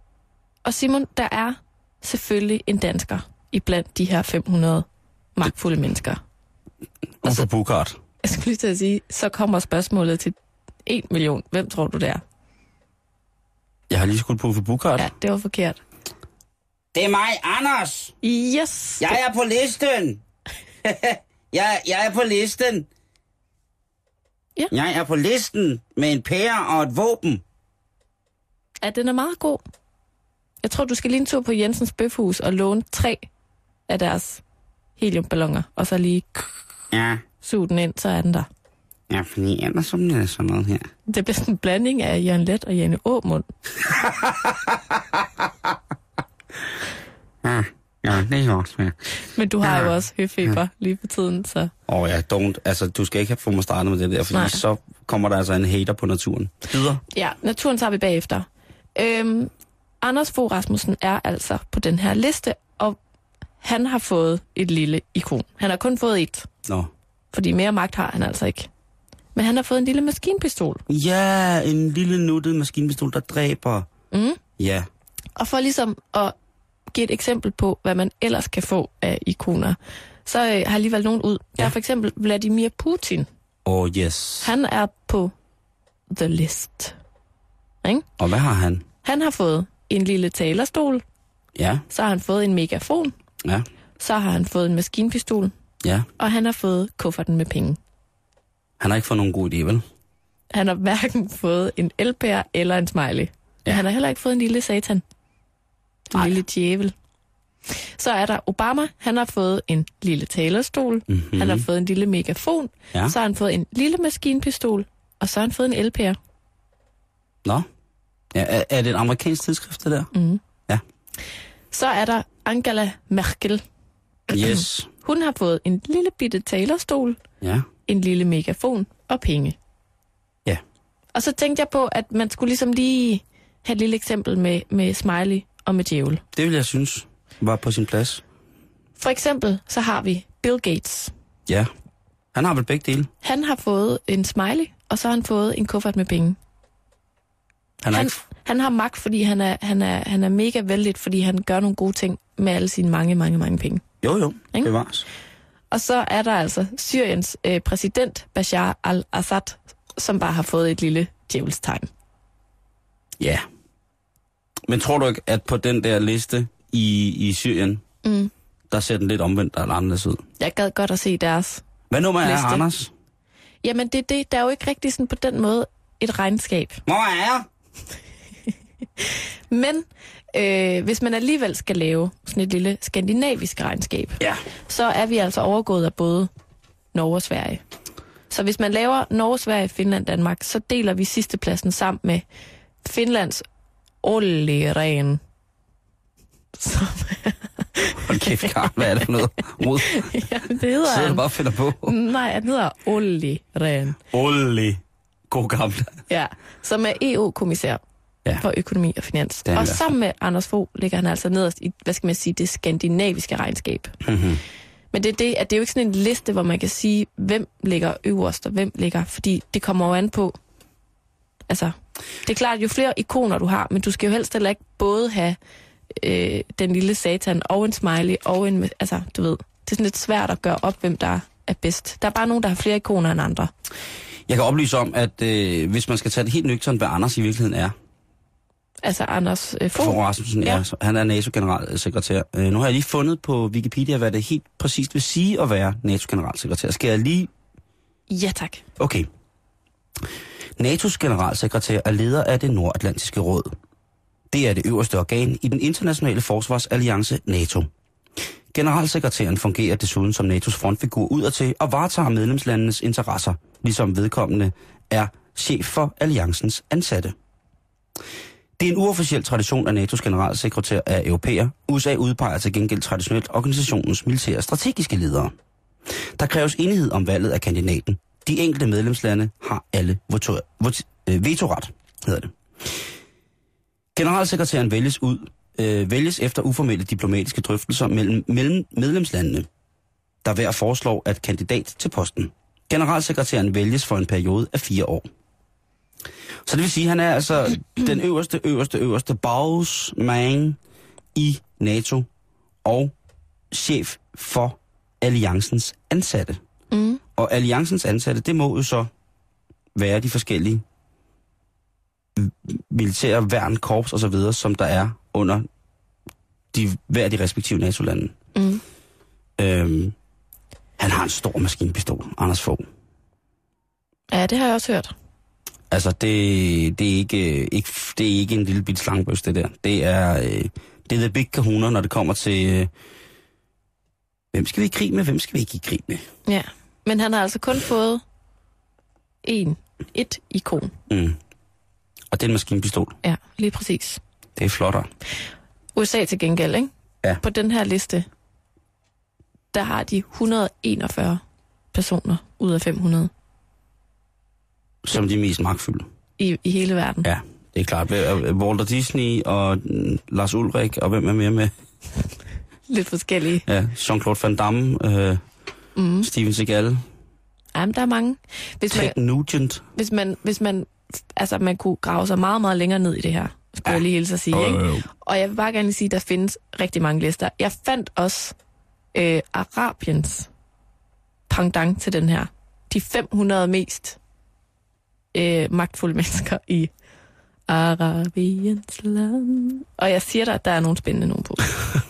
og Simon, der er selvfølgelig en dansker i blandt de her 500 magtfulde mennesker. Og så- på Bukart. Jeg skulle lige til at sige, så kommer spørgsmålet til 1 million. Hvem tror du det er? Jeg har lige skudt på for Bukart. Ja, det var forkert. Det er mig, Anders! Yes! Jeg er på listen! [laughs] jeg, jeg er på listen! Ja. Jeg er på listen med en pære og et våben. Ja, den er meget god. Jeg tror, du skal lige en tur på Jensens Bøfhus og låne tre af deres heliumballoner, og så lige Ja, suge den ind, så er den der. ja fordi ellers så bliver det sådan noget her. Det bliver sådan en blanding af Jørgen Let og Jane Åmund. Ja, [laughs] ja det er også svært. Men du har Ja. jo også høfeber lige på tiden, så... Åh oh, ja, don't. Altså, du skal ikke have få mig startet med det der, fordi Nej. så kommer der altså en hater på naturen. Videre. Ja, naturen tager vi bagefter. Øhm, Anders Fogh Rasmussen er altså på den her liste, og han har fået et lille ikon. Han har kun fået et, Nå. Fordi mere magt har han altså ikke. Men han har fået en lille maskinpistol. Ja, en lille nuttet maskinpistol, der dræber. Mm. Ja. Og for ligesom at give et eksempel på, hvad man ellers kan få af ikoner, så øh, har jeg lige valgt nogen ud. Der Ja. er for eksempel Vladimir Putin. Oh, yes. Han er på the list. Ikke? Og hvad har han? Han har fået en lille talerstol, Ja, så har han fået en megafon, ja, så har han fået en maskinpistol, ja. og han har fået kufferten med penge. Han har ikke fået nogen god idé, vel? Han har hverken fået en elpær eller en smiley. Ja. Han har heller ikke fået en lille satan. En Nej. lille djævel. Så er der Obama. Han har fået en lille talerstol. Mm-hmm. Han har fået en lille megafon. Ja. Så har han fået en lille maskinpistol. Og så har han fået en elpær. Nå. Ja, er, er det et amerikansk tidsskrift, det der? Mm. Ja. Så er der Angela Merkel. Yes. Hun har fået en lille bitte talerstol, Ja. en lille megafon og penge. Ja. Og så tænkte jeg på, at man skulle ligesom lige have et lille eksempel med, med smiley og med djævel. Det vil jeg synes var på sin plads. For eksempel så har vi Bill Gates. Ja. Han har vel begge dele. Han har fået en smiley, og så har han fået en kuffert med penge. Han, Han, ikke... han har magt, fordi han er, han, er, han er mega vældig, fordi han gør nogle gode ting med alle sine mange, mange, mange penge. Jo, jo. Ikke? Bevares. Og så er der altså Syriens øh, præsident, Bashar al-Assad, som bare har fået et lille djævelstegn. Ja. Men tror du ikke, at på den der liste i, i Syrien, Mm. der ser den lidt omvendt eller anderledes ud? Jeg gad godt at se deres. Hvad nummer er Liste. Anders? Jamen, det, det, der er jo ikke rigtig sådan på den måde et regnskab. Hvor er jeg? [laughs] Men øh, hvis man alligevel skal lave sådan et lille skandinavisk regnskab, Ja. så er vi altså overgået af både Norge og Sverige. Så hvis man laver Norge, Sverige, Finland, Danmark, så deler vi sidstepladsen sammen med Finlands Olleren. Som, [laughs] Hold kæft, Karl. Hvad er det for noget? Rod. [laughs] ja, det hedder Sidder du bare finder på? Nej, den hedder Olleren. Olle. God gamle. Ja, som er EU-kommissær Ja. for økonomi og finans. Og sammen med Anders Fogh ligger han altså nederst i, hvad skal man sige, det skandinaviske regnskab. Mm-hmm. Men det er, det, at det er jo ikke sådan en liste, hvor man kan sige, hvem ligger øverst og hvem ligger, fordi det kommer jo an på, altså, det er klart, jo flere ikoner du har, men du skal jo helst heller ikke både have øh, den lille satan og en smiley og en, altså, du ved, det er sådan lidt svært at gøre op, hvem der er bedst. Der er bare nogen, der har flere ikoner end andre. Jeg kan oplyse om, at øh, hvis man skal tage det helt nøgternt, hvad Anders i virkeligheden er, Altså Anders øh, for Fogh. Rasmussen, ja. Ja. han er NATO-generalsekretær. Øh, nu har jeg lige fundet på Wikipedia, hvad det helt præcist vil sige at være NATO-generalsekretær. Skal jeg lige... Ja, tak. Okay. NATO's generalsekretær er leder af det nordatlantiske råd. Det er det øverste organ i den internationale forsvarsalliance NATO. Generalsekretæren fungerer desuden som NATO's frontfigur udadtil og varetager medlemslandenes interesser, ligesom vedkommende er chef for alliancens ansatte. Det er en uofficiel tradition, at NATO's generalsekretær er europæer. USA udpeger til gengæld traditionelt organisationens militære strategiske ledere. Der kræves enighed om valget af kandidaten. De enkelte medlemslande har alle voto- øh, vetoret, hedder det. Generalsekretæren vælges ud øh, vælges efter uformelle diplomatiske drøftelser mellem, mellem medlemslandene, der hver foreslår at kandidat til posten. Generalsekretæren vælges for en periode af fire år. Så det vil sige, at han er altså [clears throat] den øverste, øverste, øverste bossman i NATO og chef for alliancens ansatte. Mm. Og alliancens ansatte, det må jo så være de forskellige militære værn, korps og så videre, som der er under de, hver de respektive NATO-lande. Mm. Øhm, han har en stor maskinpistol, Anders Fogh. Ja, det har jeg også hørt. Altså, det, det, er ikke, ikke, det er ikke en lille bit slangebøs, det der. Det er, øh, det er the big kahuna, når det kommer til, øh, hvem skal vi i krig med, hvem skal vi ikke i krig med? Ja. Men han har altså kun fået en, et ikon. Mm. Og det er en maskinpistol. Ja, lige præcis. Det er flottere. USA til gengæld, ikke? Ja. På den her liste, der har de 141 personer ud af 500 Som de mest magtfulde. i, i hele verden. Ja, det er klart. Øh, Walter Disney og mm, Lars Ulrik, og hvem er mere med? [laughs] Lidt forskellige. Ja, Jean-Claude Van Damme, øh, mm. Steven Seagal, Jamen, der er mange. Hvis man, Nugent. hvis man, hvis man, altså man kunne grave sig meget, meget længere ned i det her, skulle ja. jeg lige hilse at sige, Jo, ikke? Og jeg vil bare gerne sige, at der findes rigtig mange lister. Jeg fandt også øh, Arabiens pendant til den her. De 500 mest øh, magtfulde mennesker i Arabiens land. Og jeg siger dig, at der er nogle spændende nogen på.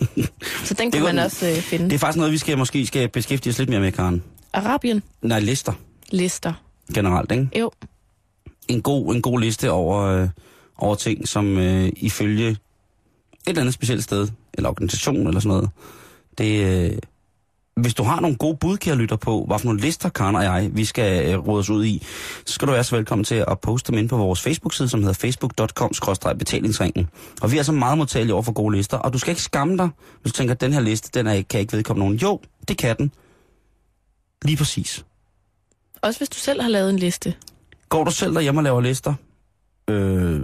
[laughs] Så den kan man den- også øh, finde. Det er faktisk noget, vi skal måske skal beskæftige os lidt mere med, Karen. Arabien Nej, lister lister. generelt, ikke? Jo, En god, en god liste over, øh, over ting, som øh, ifølge et eller andet specielt sted, eller organisation eller sådan noget, det, øh, hvis du har nogle gode bud, kære lytter på, hvad for nogle lister, Karen og jeg, vi skal øh, os ud i, så skal du være så velkommen til at poste dem ind på vores Facebook-side, som hedder facebook.com-betalingsringen. Og vi er så meget modtagelige over for gode lister, og du skal ikke skamme dig, hvis du tænker, at den her liste, den er, ikke- kan ikke vedkomme nogen. Jo, det kan den. Lige præcis. også hvis du selv har lavet en liste. Går du selv derhjemme og laver lister? Øh,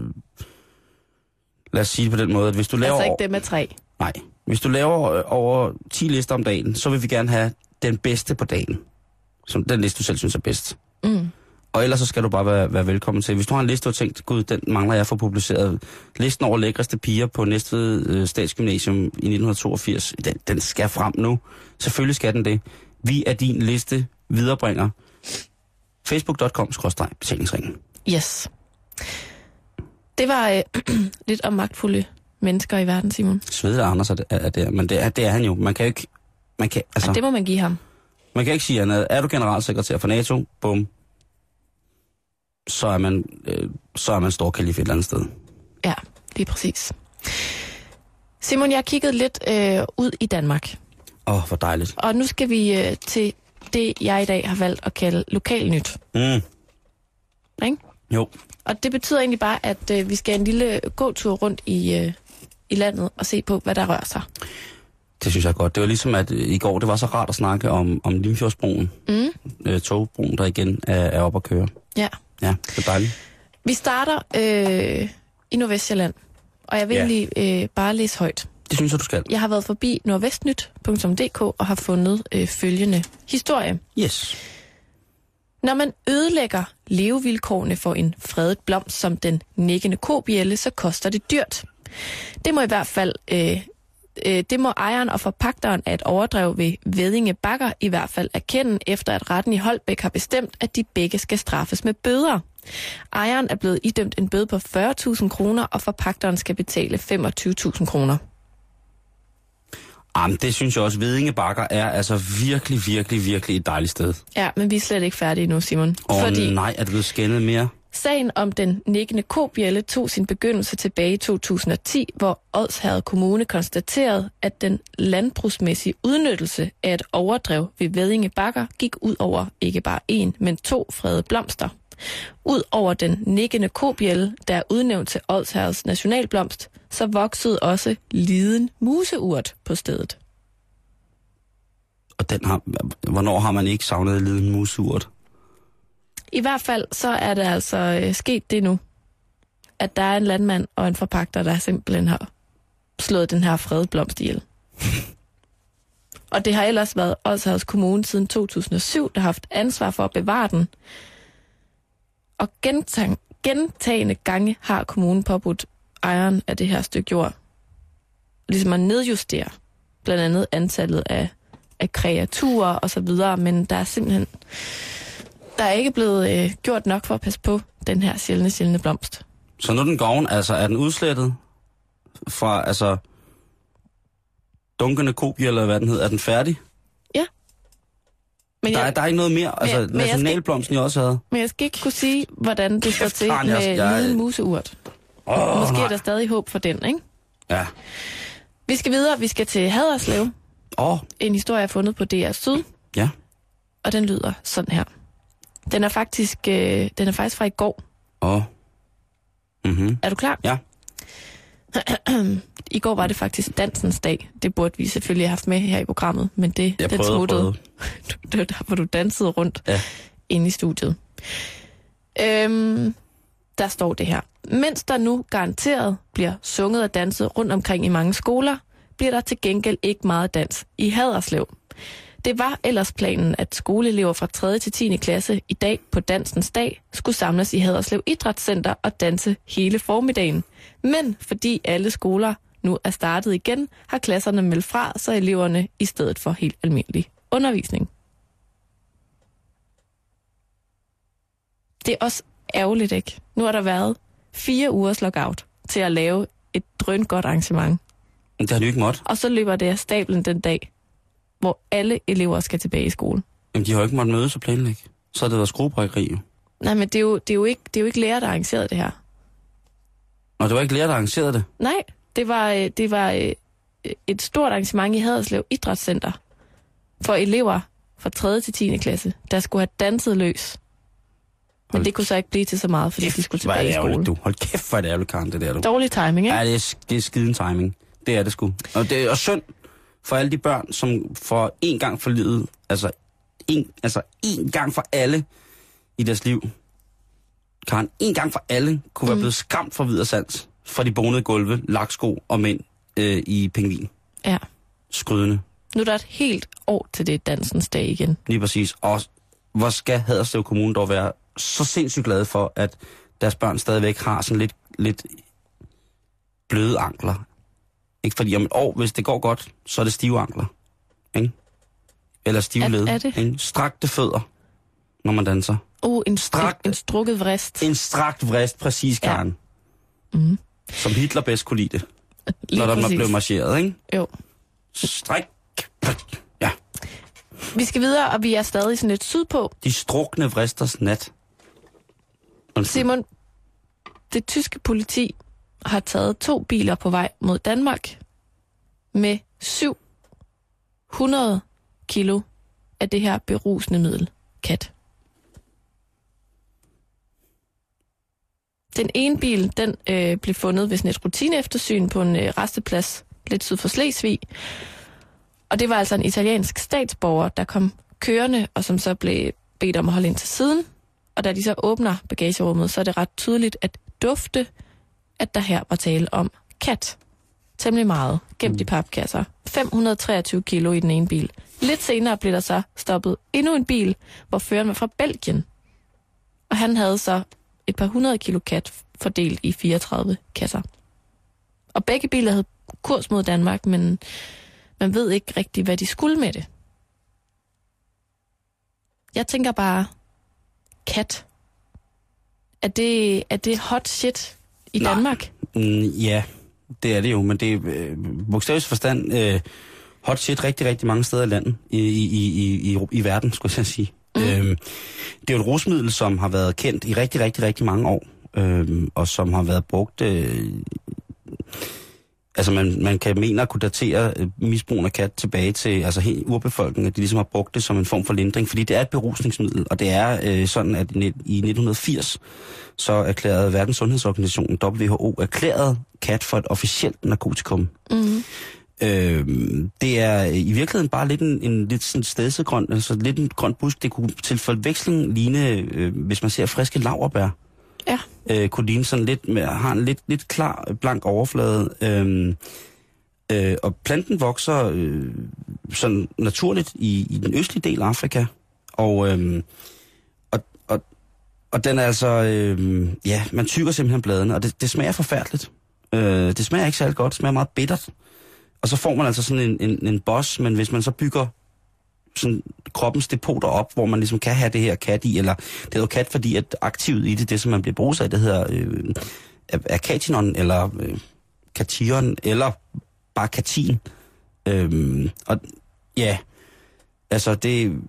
lad os sige det på den måde, at hvis du laver... Altså ikke det med tre. Nej. Hvis du laver øh, over 10 lister om dagen, så vil vi gerne have den bedste på dagen. Som den liste, du selv synes er bedst. Mm. Og ellers så skal du bare være, være velkommen til. Hvis du har en liste, du har tænkt, gud, den mangler jeg for publiceret. Listen over lækreste piger på Næstved øh, Statsgymnasium i 1982, den, den skal frem nu. Selvfølgelig skal den det. Vi er din liste viderebringer. Facebook.com-betalingsringen. Yes. Det var øh, [clears throat] lidt om magtfulde mennesker i verden, Simon. Svede Anders er, det- er det, men det er, det er han jo. Man kan jo ikke, man kan, altså, Og det må man give ham. man kan ikke sige andet. Er du generalsekretær for NATO, bum, så er man, øh, så er man stor kalif et eller andet sted. Ja, lige præcis. Simon, jeg har kigget lidt øh, ud i Danmark. Åh, oh, hvor dejligt. Og nu skal vi øh, til det, jeg i dag har valgt at kalde lokalnyt. Mm. Ikke? Jo, Og det betyder egentlig bare, at øh, vi skal en lille gåtur rundt i, øh, i landet og se på, hvad der rører sig. det synes jeg godt. Det var ligesom, at øh, i går, det var så rart at snakke om, om Limfjordsbroen, Mm. øh, togbroen, der igen er, er oppe at køre. Ja. Ja, det er dejligt. Vi starter øh, i Nordvestjylland, og jeg vil Ja. egentlig øh, bare læse højt. Det synes jeg, du skal. Jeg har været forbi nordvestnyt.dk og har fundet øh, følgende historie. Yes. Når man ødelægger levevilkårene for en fredet blomst som den nikkende kobjælle, så koster det dyrt. Det må i hvert fald øh, øh, det må ejeren og forpagteren af et overdrev ved Vedinge Bakker i hvert fald erkende, efter at retten i Holbæk har bestemt, at de begge skal straffes med bøder. Ejeren er blevet idømt en bøde på 40.000 kroner, og forpagteren skal betale 25.000 kroner. Jamen, det synes jeg også, Vedinge Bakker er altså virkelig, virkelig, virkelig et dejligt sted. Ja, men vi er slet ikke færdige nu, Simon. Og Fordi... nej, er det blevet skændet mere? Sagen om den nikkende kobjælle tog sin begyndelse tilbage i 2010, hvor Odsherred Kommune konstaterede, at den landbrugsmæssige udnyttelse af et overdrev ved Vedinge Bakker gik ud over ikke bare én, men to fredede blomster. Ud over den nikkende kobjælle, der er udnævnt til Odsherreds nationalblomst, så voksede også liden museurt på stedet. Og den har, hvornår har man ikke savnet liden museurt? I hvert fald så er det altså øh, sket det nu, at der er en landmand og en forpagter, der simpelthen har slået den her fredblomst ihjel. [laughs] og det har ellers været Odsherreds Kommune siden 2007, der har haft ansvar for at bevare den. Og gentag, gentagende gange har kommunen påbudt ejeren af det her stykke jord, ligesom at nedjustere blandt andet antallet af, af kreaturer og så videre, men der er simpelthen der er ikke blevet øh, gjort nok for at passe på den her sjældne, sjældne blomst. Så nu er den gården, altså er den udslettet fra, altså, dunkende kobi, eller hvad den hedder, er den færdig? Ja. Men Der, er, jeg, der er ikke noget mere. Altså, men nationalblomsten, jeg også havde. men jeg skal ikke kunne sige, hvordan det står til jeg- med jeg- lille museurt. Åh, Måske nej. er der stadig håb for den, ikke? Ja. Vi skal videre. Vi skal til Haderslev. Åh, oh, En historie, jeg har fundet på DR Syd. ja. Og den lyder sådan her. Den er faktisk, øh, den er faktisk fra i går. Åh. Oh. Mhm. Er du klar? Ja. [clears throat] I går var det faktisk dansens dag. Det burde vi selvfølgelig have haft med her i programmet, men det, Jeg den smuttede. [laughs] Det var der, hvor du dansede rundt Ja. inde i studiet. Øhm, der står det her. Mens der nu garanteret bliver sunget og danset rundt omkring i mange skoler, bliver der til gengæld ikke meget dans i Haderslev. Det var ellers planen, at skoleelever fra 3. til 10. klasse i dag på Dansens Dag skulle samles i Haderslev Idrætscenter og danse hele formiddagen. Men fordi alle skoler nu er startet igen, har klasserne meldt fra, så eleverne i stedet for helt almindelig undervisning. Det er også ærgerligt, ikke? Nu har der været fire ugers lockout til at lave et drøn godt arrangement. Men Det har de ikke måttet. Og så løber det af stablen den dag, hvor alle elever skal tilbage i skole. Jamen, de har jo ikke måttet mødes og planlægge. Så har det været skruebrækkeri jo. Nej, men det er jo, det er jo, ikke, det er jo ikke lærer, der arrangerede det her. Og det var ikke lærer, der arrangerede det. Nej, det var, øh, det var øh, et stort arrangement i Haderslev Idrætscenter for elever fra 3. til 10. klasse, der skulle have danset løs. Men Hold det kunne så ikke blive til så meget, fordi de skulle tilbage det i skole. du. Hold kæft, hvor er det ærgerligt, Karen, det der, du. Dårlig timing, ikke? Ja, det er, det er skiden timing. Det er det sgu. Og det også synd for alle de børn, som for en gang for livet, altså en, altså en gang for alle i deres liv, Karen, en gang for alle, kunne være Mm. blevet skræmt for videre sans fra de bonede gulve, laksko og mænd øh, i pingvin. Ja. Skrydende, Nu er der et helt år til det dansens dag igen. lige præcis. Og hvor skal Haderslev Kommune dog være så sindssygt glade for, at deres børn stadigvæk har sådan lidt, lidt bløde ankler. Ikke fordi om et år, hvis det går godt, så er det stive ankler. Ikke? Eller stive Er- led. er det? Ikke? Strakte fødder, når man danser. Oh, en, Strakt- en, strukket vrist. En strakt vrist, præcis, Ja. Karen. Mm. Som Hitler bedst kunne lide det, Lige når der præcis. blev marcheret, ikke? Jo. Stræk. Ja, Vi skal videre, og vi er stadig sådan lidt sydpå. de strukne vristers nat. Undskyld. Simon, det tyske politi har taget to biler på vej mod Danmark med 700 kilo af det her berusende middel, kat. Den ene bil, den øh, blev fundet ved sådan et rutineeftersyn på en øh, resteplads lidt syd for Slesvig. Og det var altså en italiensk statsborger, der kom kørende, og som så blev bedt om at holde ind til siden. Og da de så åbner bagagerummet, så er det ret tydeligt at dufte, at der her var tale om kat. Temmelig meget, gemt i papkasser. 523 kilo i den ene bil. Lidt senere blev der så stoppet endnu en bil, hvor føreren var fra Belgien. Og han havde så et par hundrede kilo kat fordelt i 34 kasser. Og begge biler havde kurs mod Danmark, men man ved ikke rigtigt, hvad de skulle med det. Jeg tænker bare, kat. Er det, er det hot shit i Nej. Danmark? Mm, ja, det er det jo, men det er øh, bogstaveligt forstand øh, hot shit rigtig, rigtig mange steder i landet, i, i, i, i, i verden, skulle jeg sige. Mm. Øhm, det er jo et rusmiddel, som har været kendt i rigtig, rigtig, rigtig mange år, øhm, og som har været brugt... Øh, altså man, man kan mene at kunne datere øh, misbrugen af kat tilbage til altså helt urbefolkningen, at de ligesom har brugt det som en form for lindring, fordi det er et berusningsmiddel, og det er øh, sådan, at i, i 1980 så erklærede Verdenssundhedsorganisationen WHO erklæret kat for et officielt narkotikum. Mm. Øh, det er i virkeligheden bare lidt en, en lidt sådan stedsegrøn, altså lidt en grøn busk. Det kunne til forveksling ligne, øh, hvis man ser friske laverbær, Ja. øh, kunne ligne sådan lidt, med, har en lidt, lidt klar, blank overflade. Øh, øh, og planten vokser øh, sådan naturligt i, i den østlige del af Afrika. Og, øh, og, og, og den er altså, øh, ja, man tykker simpelthen bladene, og det, det smager forfærdeligt. Øh, det smager ikke særlig godt, det smager meget bittert. Og så får man altså sådan en, en, en boss, men hvis man så bygger sådan kroppens depoter op, hvor man ligesom kan have det her kat i, eller det er jo kat, fordi at aktivet i det, det som man bliver brugt af, det hedder øh, er- er katinon, eller øh, kation, eller bare katin. Øhm, og ja, altså det,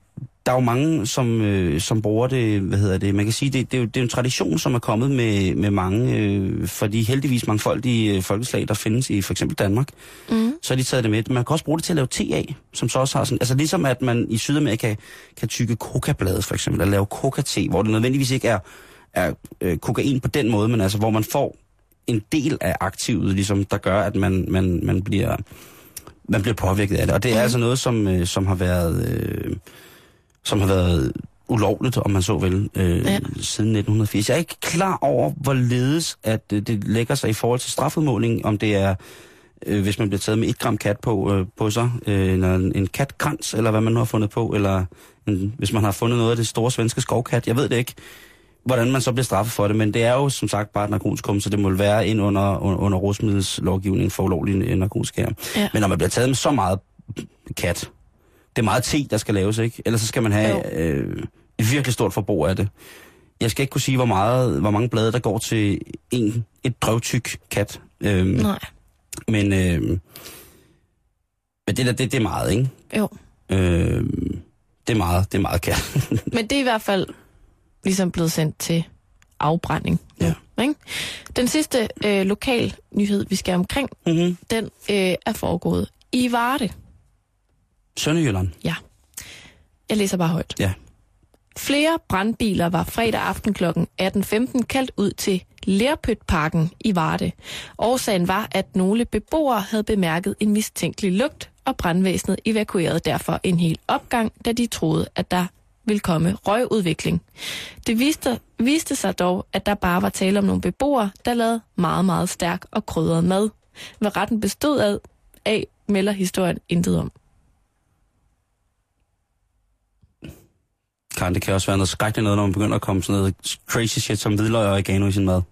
der er jo mange, som, øh, som bruger det, hvad hedder det, man kan sige, det, det, er, jo, det er en tradition, som er kommet med, med mange, øh, for de heldigvis mangfoldige øh, folkeslag, der findes i for eksempel Danmark, Mm. så har de taget det med. Man kan også bruge det til at lave te af, som så også har sådan, altså ligesom at man i Sydamerika kan tykke coca-blade for eksempel, eller lave coca-te, hvor det nødvendigvis ikke er, er øh, kokain på den måde, men altså hvor man får en del af aktivet, ligesom, der gør, at man, man, man bliver man bliver påvirket af det. Og det er mm. altså noget, som, øh, som har været øh, som har været ulovligt, om man så vil, øh, Ja. siden 1980. Jeg er ikke klar over, hvorledes at øh, det lægger sig i forhold til strafudmåling, om det er, øh, hvis man bliver taget med et gram kat på, øh, på sig, øh, eller en, en katkrans, eller hvad man nu har fundet på, eller en, hvis man har fundet noget af det store svenske skovkat. Jeg ved det ikke, hvordan man så bliver straffet for det, men det er jo som sagt bare et narkotikum, så det må vel være ind under, under, under rusmiddelslovgivningen for ulovlige narkotika. Ja. Men når man bliver taget med så meget kat, det er meget te, der skal laves, ikke? Ellers så skal man have øh, et virkelig stort forbrug af det. Jeg skal ikke kunne sige, hvor, meget, hvor mange blade, der går til en, et drøvtyk kat. Øhm, Nej, men, øh, men det der, det, det er meget, ikke? jo. Øh, det er meget, det er meget kat. [laughs] Men det er i hvert fald ligesom blevet sendt til afbrænding. Ja. Ikke? Den sidste øh, lokal nyhed, vi skal omkring, mm-hmm. den øh, er foregået i Varde. Sønderjylland. Ja. Jeg læser bare højt. Ja. Flere brandbiler var fredag aften kl. 18.15 kaldt ud til Lerpøtparken i Varde. Årsagen var, at nogle beboere havde bemærket en mistænkelig lugt, og brandvæsenet evakuerede derfor en hel opgang, da de troede, at der ville komme røgudvikling. Det viste, viste sig dog, at der bare var tale om nogle beboere, der lavede meget, meget stærk og krydret mad. Hvad retten bestod af, af melder historien intet om. Karen, det kan også være noget skrækkeligt noget, når man begynder at komme sådan noget crazy shit som hvidløg og oregano i sin mad.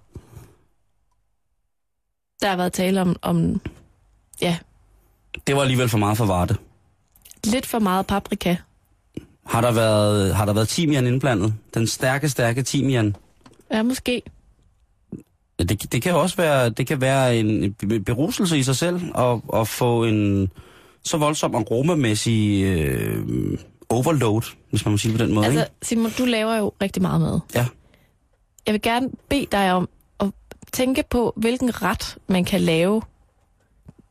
Der har været tale om, om ja, Det var alligevel for meget for Varte. lidt for meget paprika. Har der været, har der været timian indblandet? Den stærke, stærke timian. Ja, måske. Det, det kan også være, det kan være en be- beruselse i sig selv, og, og få en så voldsom aromamæssig øh, overload, hvis man må sige det på den måde. Altså, ikke? Simon, du laver jo rigtig meget mad. Ja. Jeg vil gerne bede dig om at tænke på, hvilken ret man kan lave,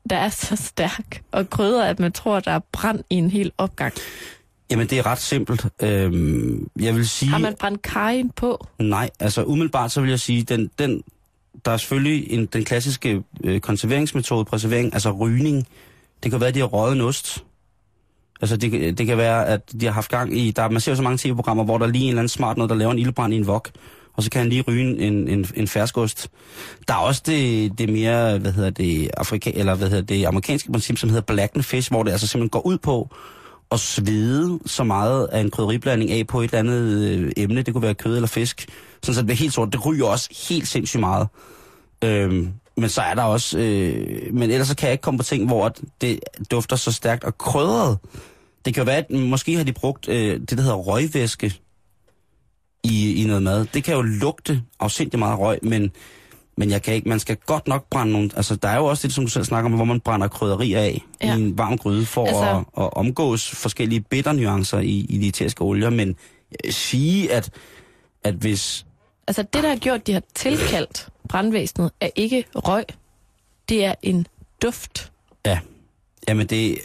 der er så stærk og krydder, at man tror, der er brand i en hel opgang. Jamen, det er ret simpelt. Øhm, jeg vil sige... Har man brændt kajen på? Nej, altså umiddelbart så vil jeg sige, den, den, der er selvfølgelig en, den klassiske øh, konserveringsmetode, preservering, altså rygning. Det kan være, at de har røget en ost. Altså det, det kan være, at de har haft gang i, der, man ser jo så mange tv-programmer, hvor der er lige en eller anden smart noget, der laver en ildbrand i en vok, og så kan han lige ryge en, en, en ferskost. Der er også det, det mere, hvad hedder det, Afrika, eller hvad hedder det, amerikanske princip, som hedder black and fish, hvor det altså simpelthen går ud på at svede så meget af en krydderiblanding af på et eller andet øh, emne, det kunne være kød eller fisk, sådan så det bliver helt sort. Det ryger også helt sindssygt meget. Øhm, men så er der også, øh, men ellers så kan jeg ikke komme på ting, hvor det dufter så stærkt og krydret. Det kan jo være, at måske har de brugt øh, det, der hedder røgvæske i, i noget mad. Det kan jo lugte afsindig meget røg, men, men jeg kan ikke, man skal godt nok brænde nogle... Altså, der er jo også det, som du selv snakker om, hvor man brænder krydderier af Ja. i en varm gryde for Altså- at, at omgås forskellige bitternuancer i, i de eteriske olier, men sige, at, at hvis... Altså det, der har gjort, de har tilkaldt brandvæsenet, er ikke røg. Det er en duft. Ja, jamen det,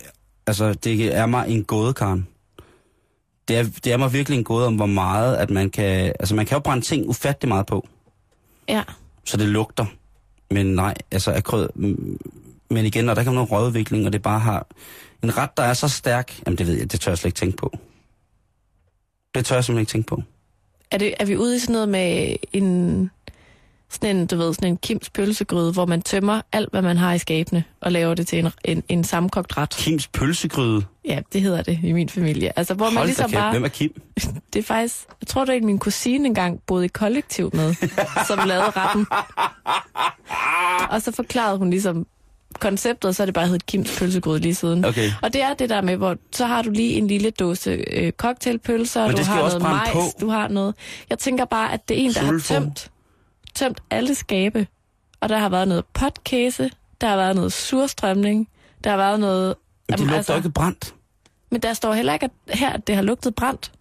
altså, det er mig en gåde, Karen. Det er, det er mig virkelig en gåde om, hvor meget, at man kan... Altså, man kan jo brænde ting ufattelig meget på, Ja. så det lugter. Men nej, altså, er mm, Men igen, når der kommer noget rødudvikling, og det bare har en ret, der er så stærk, jamen det ved jeg, det tør jeg slet ikke tænke på. Det tør jeg simpelthen ikke tænke på. Er, det, er vi ude i sådan noget med en, sådan en, du ved, sådan en Kims pølsegryde, hvor man tømmer alt, hvad man har i skabene, og laver det til en, en, en sammenkogt ret? Kims pølsegryde. Ja, det hedder det i min familie. Altså, hvor man Hold da ligesom kæft, bare... hvem er Kim? [laughs] Det er faktisk... Jeg tror, det er min kusine engang boede i kollektiv med, som lavede retten. [laughs] Og så forklarede hun ligesom konceptet, så er det bare heddet Kims pølsegryde lige siden. Okay. Og det er det der med, hvor så har du lige en lille dåse øh, cocktailpølser, Men du har noget majs, på. du har noget... Jeg tænker bare, at det er en, der har Sulfo. tømt, tømt alle skabe. Og der har været noget potkæse, der har været noget surstrømning, der har været noget... Men det Jamen, lugter altså- ikke brændt. Men der står heller ikke at her, at det har lugtet brændt.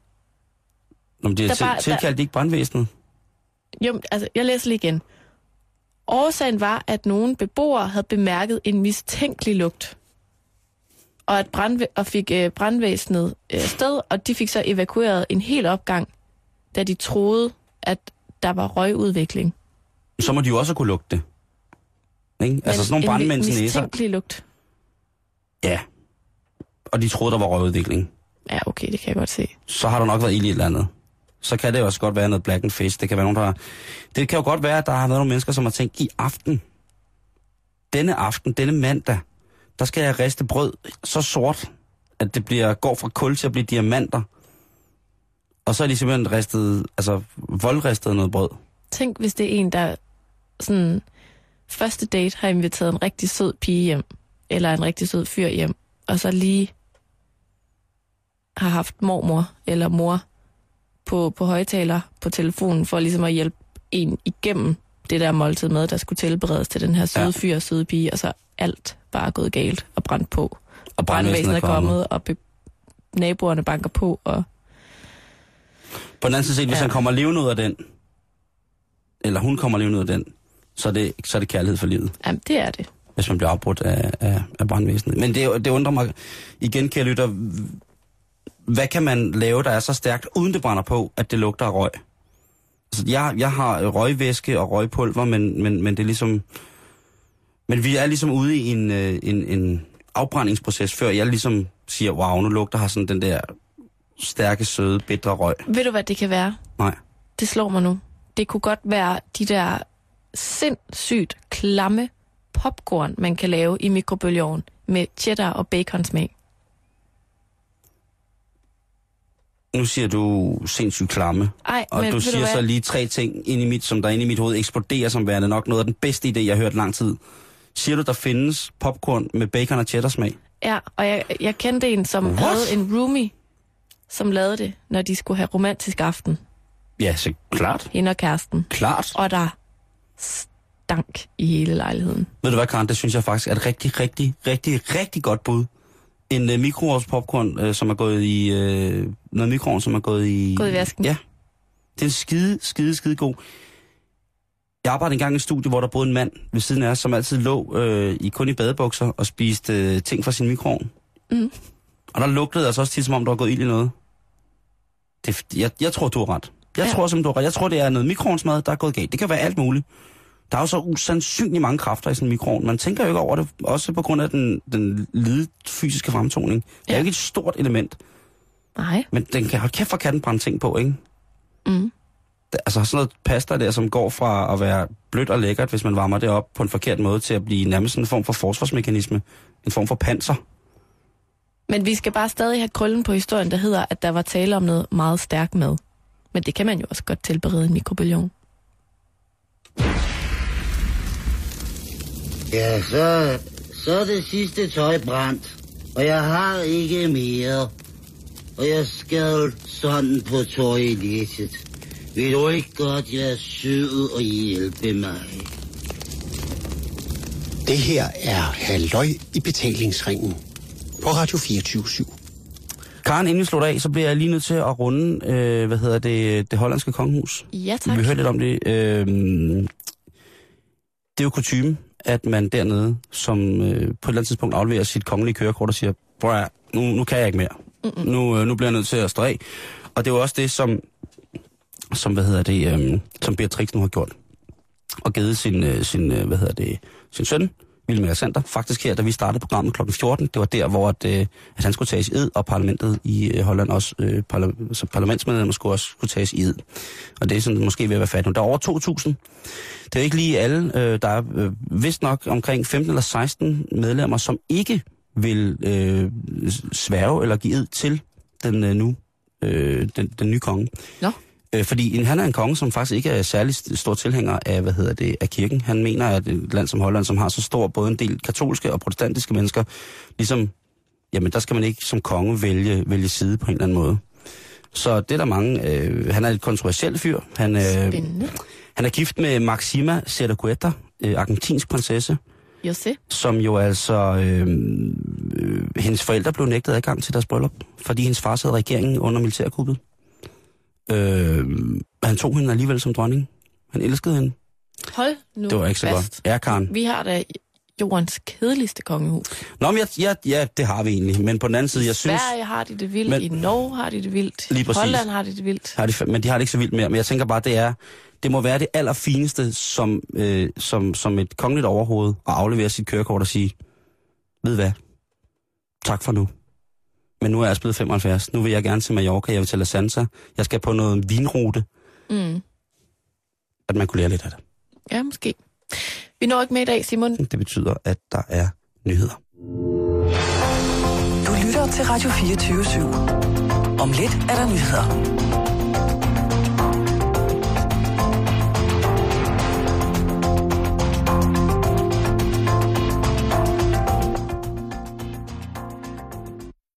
Nå, men det er Der til, bare- tilkaldt de ikke brandvæsenet. Jo, altså, jeg læser lige igen. Årsagen var, at nogle beboere havde bemærket en mistænkelig lugt. Og, at brandvæ- og fik øh, brandvæsenet øh, sted, og de fik så evakueret en hel opgang, da de troede, at der var røgudvikling. Så må de jo også kunne lugte det. Ikke? Altså sådan nogle en brandmænds næser. mistænkelig lugt. Ja. Og de troede, der var røgudvikling. Ja, okay, det kan jeg godt se. Så har der nok været ild i et eller andet. Så kan det jo også godt være noget black and face. Det kan være nogen, der har... Det kan jo godt være, at der har været nogle mennesker, som har tænkt, i aften, denne aften, denne mandag, der skal jeg riste brød så sort, at det bliver, går fra kul til at blive diamanter. Og så er de simpelthen ristet, altså voldristet noget brød. Tænk, hvis det er en, der sådan første date har inviteret en rigtig sød pige hjem, eller en rigtig sød fyr hjem, og så lige har haft mormor eller mor på, på højtaler på telefonen, for ligesom at hjælpe en igennem det der måltid med, der skulle tilberedes til den her søde Ja. fyr og søde pige, og så alt bare gået galt og brændt på. Og Brandvæsenet er kommet, og be- naboerne banker på, og På den anden side set, hvis Ja. han kommer levende ud af den, eller hun kommer levende ud af den, så er det, så er det kærlighed for livet. jamen, det er det. hvis man bliver afbrudt af, af, af brandvæsenet. Men det, det undrer mig igen, kære lytter, hvad kan man lave, der er så stærkt, uden det brænder på, at det lugter af røg? Altså, jeg, jeg har røgvæske og røgpulver, men, men, men det er ligesom... Men vi er ligesom ude i en, øh, en, en afbrændingsproces, før jeg ligesom siger, wow, nu lugter her sådan den der stærke, søde, bitre røg. Ved du, hvad det kan være? Nej. Det slår mig nu. Det kunne godt være de der sindssygt klamme popcorn, man kan lave i mikrobølgeovn med cheddar og bacon smag. Nu siger du sindssygt klamme. Ej, Og men du siger hvad? så lige tre ting ind i mit, som der inde i mit hoved eksploderer som værende nok noget af den bedste idé, jeg har hørt lang tid. Siger du, der findes popcorn med bacon og cheddar smag? Ja, og jeg, jeg kendte en, som What? havde en roomie, som lavede det, når de skulle have romantisk aften. Ja, så klart. Hende og kæresten. Klart. Og der stank i hele lejligheden. Ved du hvad, Karen, det synes jeg faktisk er et rigtig, rigtig, rigtig, rigtig godt bud. En uh, mikroovns popcorn, uh, som er gået i... Uh, noget mikroovn, som er gået i... Gået i vasken. Ja. Det er skide, skide, skide god. Jeg arbejdede engang i et studie, hvor der boede en mand ved siden af os, som altid lå øh, i, kun i badebukser og spiste øh, ting fra sin mikroovn. Mm. Og der lugtede altså også tit, som om der var gået ild i noget. Det, jeg, jeg tror, du har ret. Jeg Ja. tror simpelthen, du har ret. Jeg tror, det er noget mikroovnsmad, der er gået galt. Det kan være alt muligt. Der er jo så usandsynligt mange kræfter i sådan en mikroovn. Man tænker jo ikke over det, også på grund af den, den lide fysiske fremtoning. Det er Ja. ikke et stort element, Nej. men den kan, hold kæft, for kan den brænde ting på, ikke? Mm. Altså sådan noget pasta der, som går fra at være blødt og lækkert, hvis man varmer det op på en forkert måde, til at blive nærmest sådan en form for forsvarsmekanisme. En form for panser. Men vi skal bare stadig have krøllen på historien, der hedder, at der var tale om noget meget stærkt mad. Men det kan man jo også godt tilberede en mikrobølgeovn. Ja, så, så er det sidste tøj brændt, og jeg har ikke mere. Og jeg skal sådan på toilettet. Vil du ikke godt være sød og hjælpe mig? Det her er Halløj i betalingsringen på Radio 24 Karen, inden vi slutter af, så bliver jeg lige nødt til at runde, øh, hvad hedder det, det hollandske kongehus. Ja, tak. Vi hørte lidt om det. Øh, det er jo kutume, at man dernede, som øh, på et eller andet tidspunkt afleverer sit kongelige kørekort og siger, høre, nu, nu kan jeg ikke mere. Mm-mm. Nu, øh, nu bliver jeg nødt til at stå af. Og det er jo også det, som, som hvad hedder det, øh, som Beatrix nu har gjort. Og givet sin, øh, sin, øh, hvad hedder det, sin søn, William Alexander. Faktisk her, da vi startede programmet kl. 14, det var der, hvor at, øh, at han skulle tages i ed, og parlamentet i øh, Holland også, øh, parla- så parlamentsmedlemmer skulle også skulle tages i ed. Og det er sådan måske ved at være fat nu. Der er over 2.000. Det er ikke lige alle. Øh, der er øh, vist nok omkring 15 eller 16 medlemmer, som ikke vil øh, sværge eller give ed til den øh, nu øh, den, den nye konge. Nå. Øh, fordi han er en konge, som faktisk ikke er særlig st- stor tilhænger af, hvad hedder det, af kirken. Han mener, at et land som Holland, som har så stor både en del katolske og protestantiske mennesker, ligesom, jamen der skal man ikke som konge vælge, vælge side på en eller anden måde. Så det er der mange. Øh, han er et kontroversiel fyr. Han, øh, Spændende. han er gift med Maxima Zerdagueta, øh, argentinsk prinsesse, Jo, se. som jo altså... Øh, øh, hendes forældre blev nægtet adgang til deres bryllup, fordi hendes far sad i regeringen under militærkuppet. Øh, han tog hende alligevel som dronning. Han elskede hende. Hold nu Det var ikke så fast. godt. Ja, Karen. Vi har da jordens kedeligste kongehus. Nå, men jeg, ja, ja, det har vi egentlig. Men på den anden side, jeg synes... Sverige har de det vildt, Men- i Norge har de det vildt, Lige præcis. Holland har de det vildt. Har de, men de har det ikke så vildt mere. Men jeg tænker bare, det er, det må være det allerfineste som, øh, som, som et kongeligt overhoved at aflevere sit kørekort og sige, ved hvad, tak for nu. Men nu er jeg også blevet 75. Nu vil jeg gerne til Mallorca, jeg vil til La Sansa. Jeg skal på noget vinrute, Mm. at man kunne lære lidt af det. Ja, måske. Vi når ikke med i dag, Simon. Det betyder, at der er nyheder. Du lytter til Radio 24 /7. Om lidt er der nyheder.